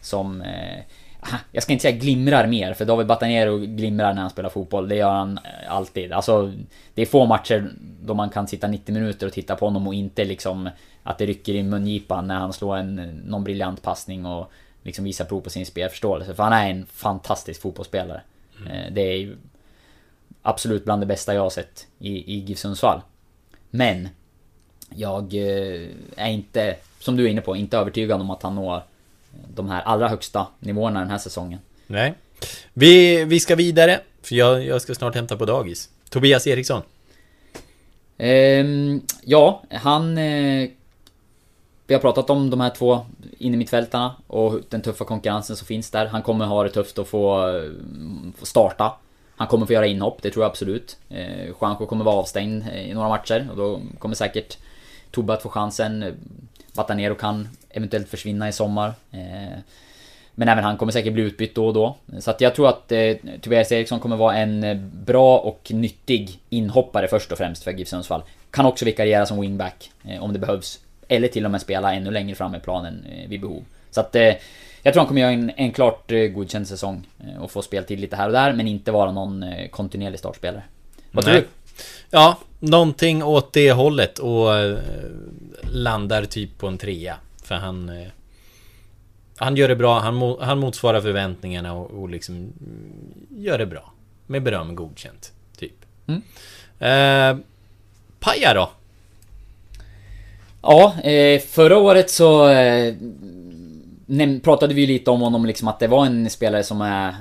Som... Eh, Eh, jag ska inte säga glimrar mer, för David Batanero glimrar när han spelar fotboll. Det gör han eh, alltid. Alltså, det är få matcher då man kan sitta 90 minuter och titta på honom och inte liksom... Att det rycker i mungipan när han slår en, någon briljant passning och liksom visar prov på sin spelförståelse. För han är en fantastisk fotbollsspelare. Eh, Det är absolut bland det bästa jag har sett i, i GIF Sundsvall. Men jag eh, är inte, som du är inne på, inte övertygad om att han når de här allra högsta nivåerna den här säsongen. Nej. Vi, vi ska vidare, för jag, jag ska snart hämta på dagis. Tobias Eriksson. Ehm, ja, han... Eh, vi har pratat om de här två innermittfältarna och den tuffa konkurrensen som finns där. Han kommer ha det tufft att få, eh, få starta. Han kommer få göra inhopp, det tror jag absolut. Eh, Juanjo kommer vara avstängd i några matcher och då kommer säkert Tobbe att få chansen. Batanero kan eventuellt försvinna i sommar. Eh, men även han kommer säkert bli utbytt då och då. Så att jag tror att eh, Tobias Eriksson kommer vara en eh, bra och nyttig inhoppare först och främst för GIF Sundsvall. Kan också vikariera som wingback eh, om det behövs. Eller till och med spela ännu längre fram i planen eh, vid behov. Så att eh, jag tror han kommer göra en, en klart eh, godkänd säsong. Eh, och få speltid lite här och där, men inte vara någon kontinuerlig startspelare. Vad tror du? Ja, någonting åt det hållet och eh, landar typ på en trea. För han... Eh, han gör det bra, han, han motsvarar förväntningarna och, och liksom mm, gör det bra. Med beröm godkänt, typ. Mm. Eh, Paja då? Ja, eh, förra året så pratade vi lite om honom liksom att det var en spelare som är...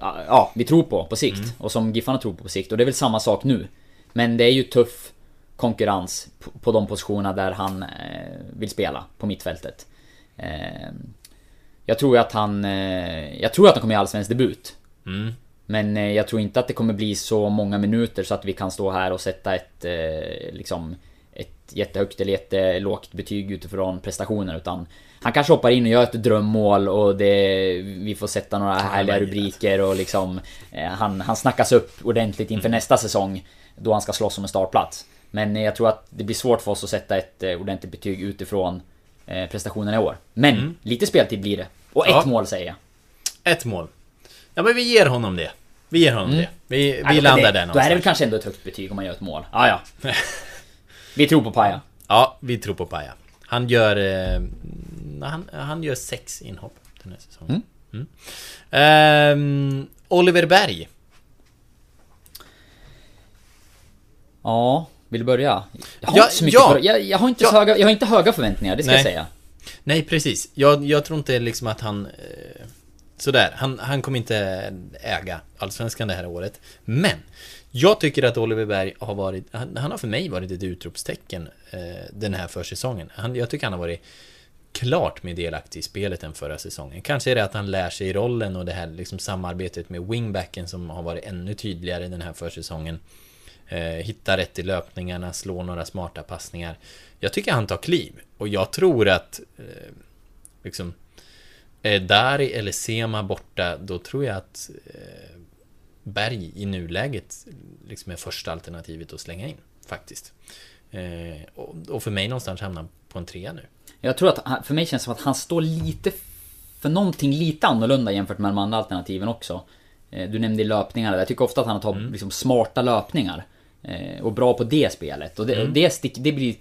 Ja, vi tror på på sikt. Och som Giffarna tror på på sikt. Och det är väl samma sak nu. Men det är ju tuff konkurrens på, på de positionerna där han eh, vill spela på mittfältet. Eh, jag tror att han... Eh, jag tror att han kommer göra allsvensk debut. Mm. Men eh, jag tror inte att det kommer bli så många minuter så att vi kan stå här och sätta ett liksom ett jättehögt eller jättelågt betyg utifrån prestationer utan han kanske hoppar in och gör ett drömmål och det, vi får sätta några härliga rubriker och liksom han, han snackas upp ordentligt inför nästa säsong då han ska slåss om en startplats. Men eh, jag tror att det blir svårt för oss att sätta ett eh, ordentligt betyg utifrån eh, prestationerna i år. Men lite speltid blir det. Och ett Ja. mål säger jag. Ett mål. Ja men vi ger honom det. Vi ger honom det. Vi, vi Mm. Nej, landar det, där Då är det någonstans. väl kanske ändå ett högt betyg om man gör ett mål. Ah, (laughs) ja. Vi tror på Paja. Ja, vi tror på Paja. Han gör... Eh, han, han gör sex inhopp den här säsongen. Mm. Ehm, Oliver Berg. Ja, vill du börja? Jag har Ja, inte så mycket ja. för, jag, jag har inte Ja. höga, jag har inte höga förväntningar, det ska jag Nej. säga. Nej, precis. Jag, jag tror inte liksom att han... Eh, sådär, han, han kommer inte äga Allsvenskan det här året. Men! Jag tycker att Oliver Berg har varit... Han, han har för mig varit ett utropstecken eh, den här försäsongen. Han, jag tycker han har varit klart mer delaktig i spelet än förra säsongen. Kanske är det att han lär sig rollen och det här liksom samarbetet med wingbacken som har varit ännu tydligare den här försäsongen. Eh, hitta rätt i löpningarna, slå några smarta passningar. Jag tycker han tar kliv. Och jag tror att eh, liksom är Dari eller Sema borta, då tror jag att eh, Berg i nuläget liksom är första alternativet att slänga in. Faktiskt. Eh, och, för mig någonstans hamnar han på en trea nu. Jag tror att, för mig känns det som att han står lite för någonting lite annorlunda jämfört med de andra alternativen också. Eh, Du nämnde löpningarna, jag tycker ofta att han tar Mm. liksom smarta löpningar. Eh, och bra på det spelet. Och det, och det, stick, det, blir,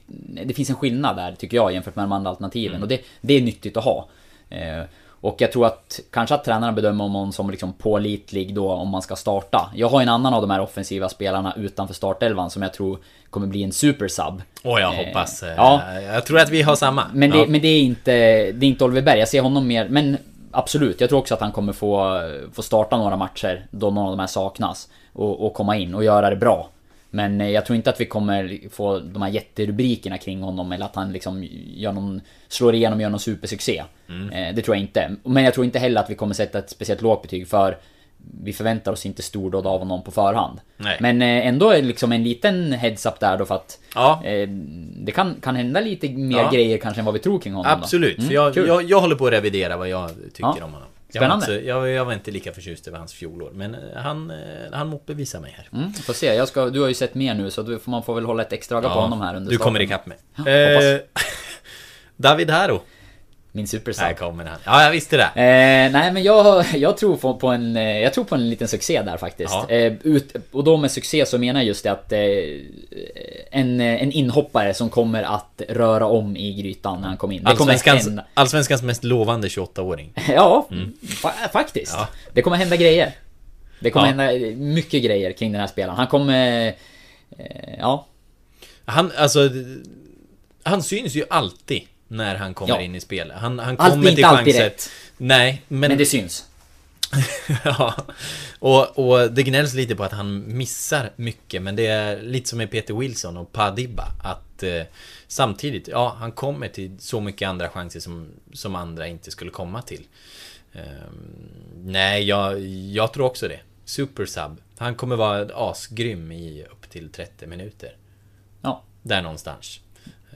det finns en skillnad där tycker jag jämfört med de andra alternativen. Och det, det är nyttigt att ha. Eh, och jag tror att kanske att tränarna bedömer honom som liksom pålitlig då om man ska starta. Jag har en annan av de här offensiva spelarna utanför startelvan som jag tror kommer bli en supersub. Åh, jag Eh, hoppas. eh, ja. Jag tror att vi har samma. Men det, ja. men det är inte, det är inte Oliver Berg. Jag ser honom mer, men absolut. Jag tror också att han kommer få, få starta några matcher då någon av de här saknas. Och, och komma in och göra det bra. Men eh, jag tror inte att vi kommer få de här jätterubrikerna kring honom eller att han liksom gör någon, slår igenom och gör någon supersuccé. Mm. Eh, Det tror jag inte. Men jag tror inte heller att vi kommer sätta ett speciellt lågt betyg för vi förväntar oss inte stordåd av honom på förhand. Nej. Men eh, ändå är liksom en liten heads-up där då för att Ja. Det kan, kan hända lite mer Ja. grejer kanske än vad vi tror kring honom Absolut. Mm, för jag, jag, jag håller på att revidera vad jag tycker Ja. om honom. Jag var, Spännande. inte, jag, jag var inte lika förtjust över hans fjolår, men eh, han, eh, han motbevisar mig här. Mm, får se, jag ska, du har ju sett mer nu så du, man får väl hålla ett extra öga på honom här under du kommer starten. ikapp mig. Ja, Eh, (laughs) David Haro. Min supersub. Här kommer han. Ja, jag visste det. Eh, nej men jag, jag tror på, en, eh, jag tror på en liten succé där faktiskt. Ja. Eh, ut, och då med succé så menar jag just det att eh, en, eh, en inhoppare som kommer att röra om i grytan när han kommer in. Det kommer Allsvenskans, hända. allsvenskans mest lovande 28-åring. (laughs) Ja, fa faktiskt. Ja. Det kommer hända grejer. Det kommer Ja. hända mycket grejer kring den här spelaren. Han kommer... Eh, ja, Han, alltså... Han syns ju alltid när han kommer Ja. in i spel. Han, han Allt kommer till inte chanser. rätt. Nej, men... men det syns. (laughs) ja. Och, och det gnälls lite på att han missar mycket, men det är lite som med Peter Wilson och Padibba. Att eh, samtidigt, ja, han kommer till så mycket andra chanser som, som andra inte skulle komma till. Ehm, nej, jag, jag tror också det. Super sub. Han kommer vara asgrym i upp till 30 minuter. Ja. Där någonstans.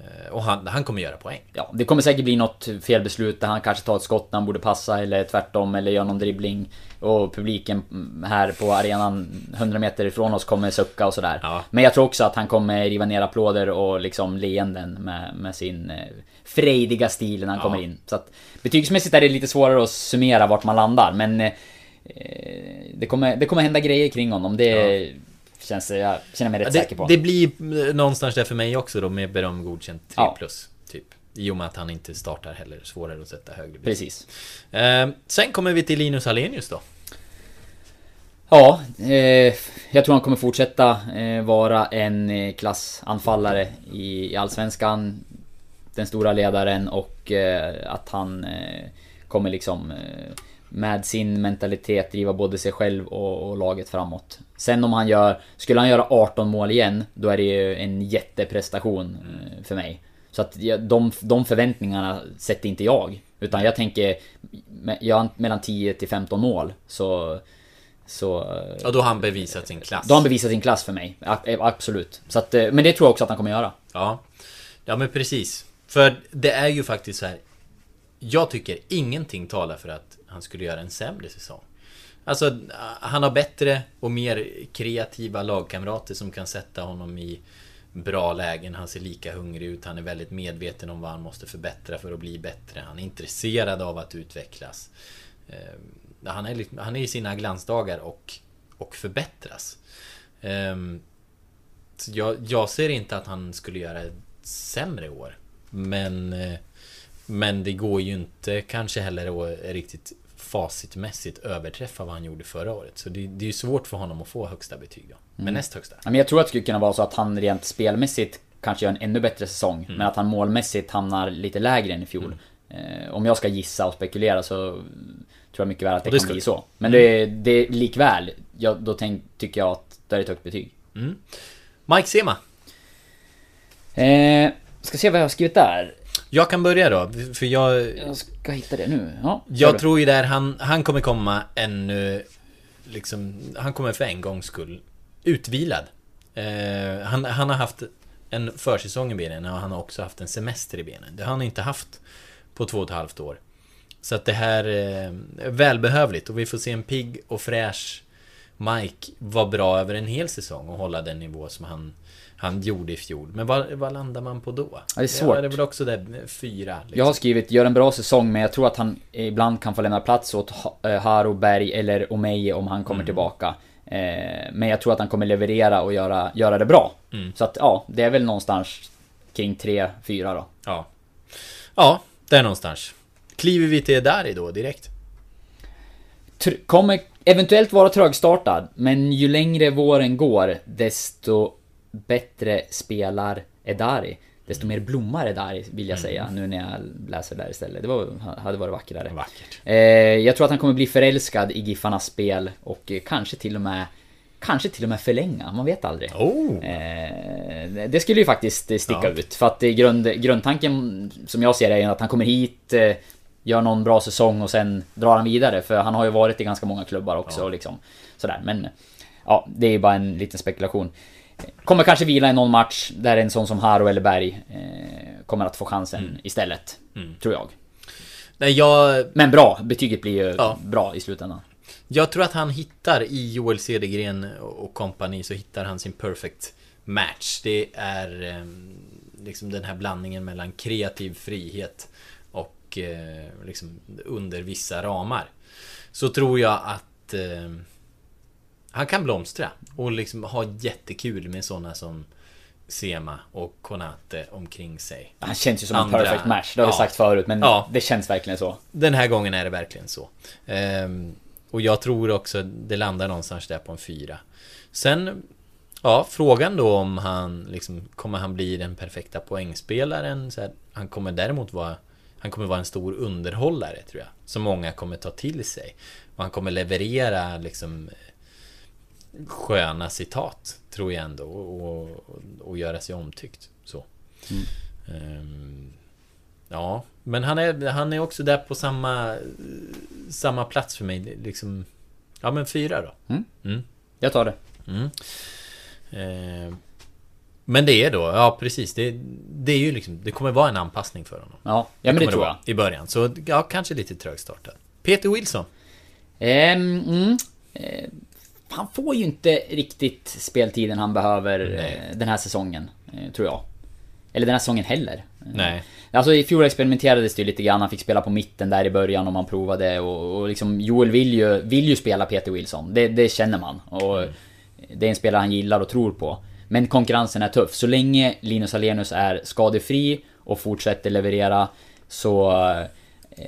Eh, och han, han kommer göra poäng. Ja, det kommer säkert bli något felbeslut där han kanske tar ett skott när han borde passa eller tvärtom eller gör någon dribbling och publiken här på arenan 100 meter ifrån oss kommer sucka och sådär. Ja. Men jag tror också att han kommer riva ner applåder och liksom leenden med, med sin eh, frejdiga stil när han Ja. kommer in. Så att betygsmässigt är det lite svårare att summera vart man landar men eh, det, kommer, det kommer hända grejer kring honom. Det känns jag känner mig rätt det, säker på. det blir eh, någonstans där för mig också då med beröm godkänt 3 Ja. plus. Typ. I och med att han inte startar heller. Svårare att sätta högre betyg. Precis. Eh, sen kommer vi till Linus Alenius då. Ja, eh, jag tror han kommer fortsätta eh, vara en eh, klassanfallare i, i Allsvenskan. Den stora ledaren och eh, att han kommer liksom med sin mentalitet driva både sig själv och, och laget framåt. Sen om han gör, skulle han göra 18 mål igen, då är det ju en jätteprestation eh, för mig. Så att de, de förväntningarna sätter inte jag. Utan jag tänker, jag har mellan 10 till 15 mål. Så... Så... eh, Och då har han bevisat sin klass. Då har han bevisat sin klass för mig. Eh, Absolut. Så att, men det tror jag också att han kommer göra. Ja. Ja men precis. För det är ju faktiskt så här. Jag tycker ingenting talar för att han skulle göra en sämre säsong. Alltså, han har bättre och mer kreativa lagkamrater som kan sätta honom i bra lägen. Han ser lika hungrig ut. Han är väldigt medveten om vad han måste förbättra för att bli bättre. Han är intresserad av att utvecklas. Eh, han är, liksom, han är i sina glansdagar och, och förbättras. Ehm, så jag, jag ser inte att han skulle göra ett sämre år. Men, eh, men det går ju inte kanske heller att riktigt facitmässigt överträffa vad han gjorde förra året. Så det, det är ju svårt för honom att få högsta betyg då. Men näst högsta. Men jag tror att det skulle kunna vara så att han rent spelmässigt kanske gör en ännu bättre säsong. Men att han målmässigt hamnar lite lägre än i fjol. Eh, om jag ska gissa och spekulera så tror jag mycket väl att det, det kan bli så. Men det, det likväl, ja, då tänk, tycker jag att det är ett högt betyg. Mike Sema. Eh, ska se vad jag har skrivit där. Jag kan börja då, för jag... Jag ska hitta det nu. Ja, Jag tror ju där han, han kommer komma ännu... Liksom, han kommer för en gångs skull utvilad. Eh, han, han har haft en försäsong i benen och han har också haft en semester i benen. Det har han inte haft på två och ett halvt år. Så att det här eh, är välbehövligt och vi får se en pigg och fräsch Mike vara bra över en hel säsong och hålla den nivå som han, han gjorde i fjol. Men vad, vad landar man på då? Ja, det är svårt. Ja, det är väl också där fyra. Liksom. Jag har skrivit gör en bra säsong men jag tror att han ibland kan få lämna plats åt eh, Haro Berg eller Omeje om han kommer tillbaka. Eh, men jag tror att han kommer leverera och göra, göra det bra. Mm. Så att ja, det är väl någonstans kring 3-4 då. Ja. Ja, där någonstans. Kliver vi till Dari då direkt? Tr- kommer eventuellt vara trögstartad, men ju längre våren går, desto bättre spelar Edari. Desto mer blommar Edari, vill jag säga, nu när jag läser där istället. Det var, hade varit vackrare. Vackert. Eh, jag tror att han kommer bli förälskad i Giffarnas spel och eh, kanske till och med Kanske till och med förlänga, man vet aldrig. Oh! Eh, det skulle ju faktiskt eh, sticka Ja. ut. För att grund, grundtanken som jag ser det är att han kommer hit, eh, gör någon bra säsong och sen drar han vidare. För han har ju varit i ganska många klubbar också. Ja. Och liksom, sådär. Men ja, det är ju bara en liten spekulation. Kommer kanske vila i någon match där en sån som Haro eller Berg eh, kommer att få chansen Mm. istället. Tror jag. Nej, jag, Men bra, betyget blir ju Ja. bra i slutändan. jag tror att han hittar i Joel Cedergren och kompani så hittar han sin perfect match. Det är eh, liksom den här blandningen mellan kreativ frihet och eh, liksom under vissa ramar. Så tror jag att eh, han kan blomstra och liksom ha jättekul med sådana som Sema och Konate omkring sig. Han känns ju som Andra- en perfect match, det har vi ja. sagt förut. Men Ja. det känns verkligen så. Den här gången är det verkligen så. Ehm, och jag tror också det landar någonstans där på en fyra. Sen, ja, frågan då om han liksom, kommer han bli den perfekta poängspelaren? Så här, han kommer däremot vara, han kommer vara en stor underhållare tror jag. Som många kommer ta till sig. Och han kommer leverera liksom sköna citat, tror jag ändå. Och, och, och göra sig omtyckt. Så. Ehm, Ja, men han är, han är också där på samma, samma plats för mig. Det Liksom, ja men fyra då. Mm. Mm. Jag tar det. Mm. Eh, men det är då, ja precis. Det, det är ju liksom, det kommer vara en anpassning för honom. Ja, ja men det kommer tror jag. I början. Så ja, kanske lite trögstartad. Peter Wilson. Ehm, mm, eh, han får ju inte riktigt speltiden han behöver Nej. eh, den här säsongen, eh, tror jag. Eller den här säsongen heller. Eh, Nej. Alltså i fjol experimenterades det ju lite grann, han fick spela på mitten där i början om man provade och, och liksom Joel vill ju, vill ju spela Peter Wilson. Det, det känner man. Och det är en spelare han gillar och tror på. Men konkurrensen är tuff. Så länge Linus Alenius är skadefri och fortsätter leverera så... Eh,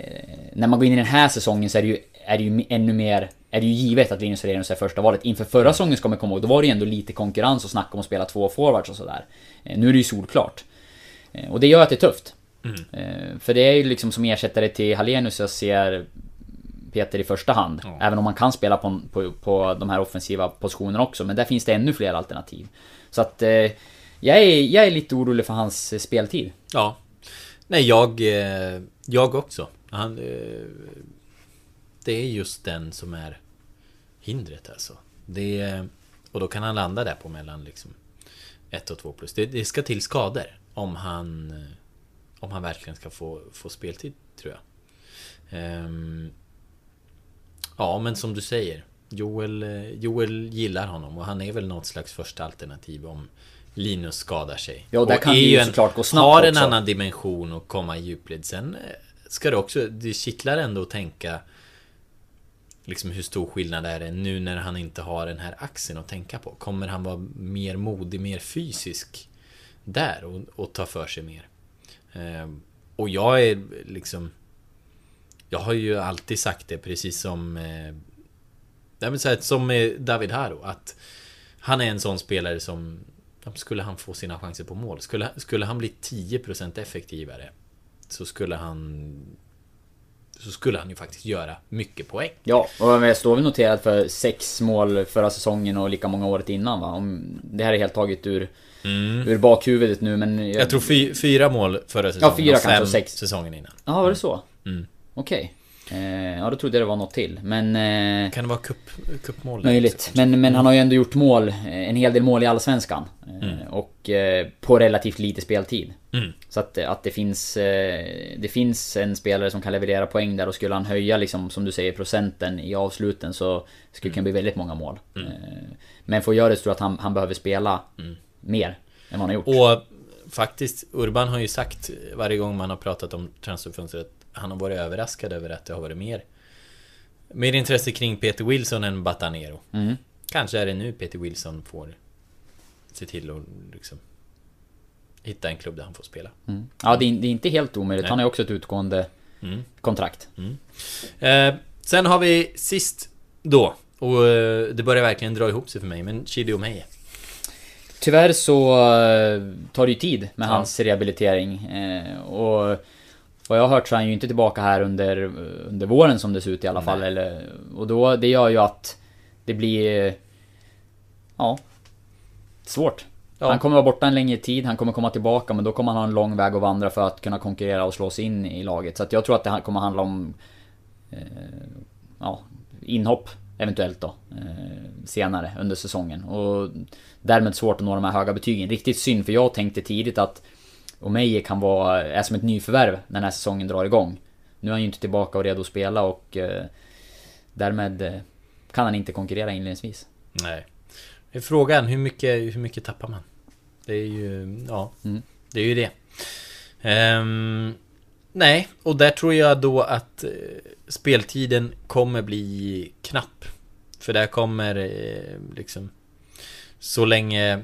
när man går in i den här säsongen så är det ju, är det ju ännu mer... Är det ju givet att Linus Alenius är första valet. Inför förra säsongen ska man komma ihåg, då var det ju ändå lite konkurrens och snack om att spela två forwards och sådär. Eh, nu är det ju solklart. Eh, och det gör att det är tufft. Eh, För det är ju liksom som ersättare till Hallenius jag ser Peter i första hand. Ja. Även om man kan spela på, på, på de här offensiva positionerna också. Men där finns det ännu fler alternativ. Så att eh, jag, är, jag är lite orolig för hans speltid. Ja. Nej, jag, jag också. Han, det är just den som är hindret alltså. Det, och då kan han landa där på mellan liksom 1 och 2 plus. Det, det ska till skador om han eh, om han verkligen ska få, få speltid, tror jag. Ehm, ja, men som du säger. Joel, eh, Joel gillar honom och han är väl något slags första alternativ om Linus skadar sig. Ja, och där Och kan det ju en- såklart gå snabbt Har en också. annan dimension och komma i djupled. Sen eh, ska det också, det kittlar ändå att tänka Liksom hur stor skillnad är det nu när han inte har den här axeln att tänka på? Kommer han vara mer modig, mer fysisk där och, och ta för sig mer? Eh, och jag är liksom Jag har ju alltid sagt det precis som eh, nej, så här, Som med David Haro att Han är en sån spelare som Skulle han få sina chanser på mål Skulle, skulle han bli 10% effektivare Så skulle han så skulle han ju faktiskt göra mycket poäng Ja, och jag står väl noterad för sex mål förra säsongen och lika många året innan va? Om, det här är helt taget ur, ur bakhuvudet nu men... Mm. Jag tror fy, fyra mål förra säsongen fyra och kanske, fem och sex. säsongen innan Ja, var det så? Mm. Okej. Eh, ja, då trodde jag det var något till. Men... Eh, Kan det vara cup, cupmål? Möjligt. Men, men han har ju ändå gjort mål, eh, en hel del mål i Allsvenskan. Eh, Mm. Och eh, på relativt lite speltid. Mm. Så att, att det finns... eh, Det finns en spelare som kan leverera poäng där och skulle han höja liksom, som du säger, procenten i avsluten så skulle det kunna bli väldigt många mål. Mm. Eh, Men för att göra det så tror jag att han, han behöver spela mer än vad han har gjort. Och faktiskt, Urban har ju sagt varje gång man har pratat om transferfönstret han har varit överraskad över att det har varit mer Mer intresse kring Peter Wilson än Batanero Mm. Kanske är det nu Peter Wilson får se till att liksom hitta en klubb där han får spela. Mm. Ja, det är, det är inte helt omöjligt. Nej. Han har ju också ett utgående Mm. kontrakt. Eh, sen har vi sist då, och eh, det börjar verkligen dra ihop sig för mig, men Chidi Omeje. Tyvärr så eh, tar det ju tid med Ja. hans rehabilitering. Eh, och vad jag har hört så är han ju inte tillbaka här under, under våren som det ser ut i alla fall. Nej. Eller, och då, det gör ju att det blir... Ja... Svårt. Ja. Han kommer vara borta en längre tid, han kommer komma tillbaka men då kommer han ha en lång väg att vandra för att kunna konkurrera och slå sig in i laget. Så jag tror att det kommer handla om... Eh, ja, inhopp eventuellt då. Eh, senare under säsongen. Och därmed svårt att nå de här höga betygen. Riktigt synd för jag tänkte tidigt att Omeje kan vara, är som ett nyförvärv när den här säsongen drar igång. Nu är han ju inte tillbaka och redo att spela och eh, därmed eh, kan han inte konkurrera inledningsvis. Nej. Är frågan, hur mycket, hur mycket tappar man? Det är ju, ja, Mm. det är ju det. Ehm, nej, och där tror jag då att eh, speltiden kommer bli knapp. För där kommer eh, liksom så länge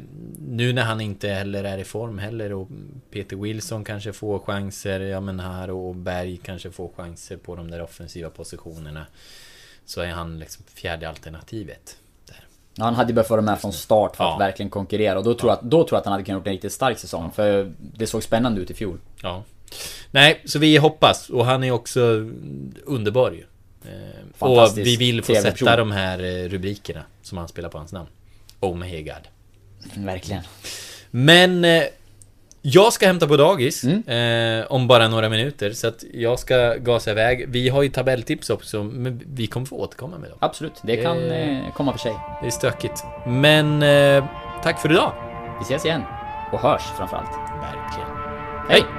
nu när han inte heller är i form heller och Peter Wilson kanske får chanser, ja men här och Berg kanske får chanser på de där offensiva positionerna. Så är han liksom fjärde alternativet. Ja, Han hade ju behövt vara med från start för att Ja. verkligen konkurrera och då tror, jag, att, då tror jag att han hade kunnat gjort en riktigt stark säsong. För det såg spännande ut i fjol. Ja. Nej, så vi hoppas. Och han är också underbar ju. Eh, Och vi vill få sätta de här eh, rubrikerna som han spelar på hans namn. Oh my god. Verkligen. Men eh, jag ska hämta på dagis Mm. eh, om bara några minuter. Så att jag ska gasa iväg. Vi har ju tabelltips också, men vi kommer få återkomma med dem. Absolut, det kan Eh. eh, komma för sig. Det är stökigt. Men eh, tack för idag. Vi ses igen. Och hörs framförallt. Verkligen. Hej!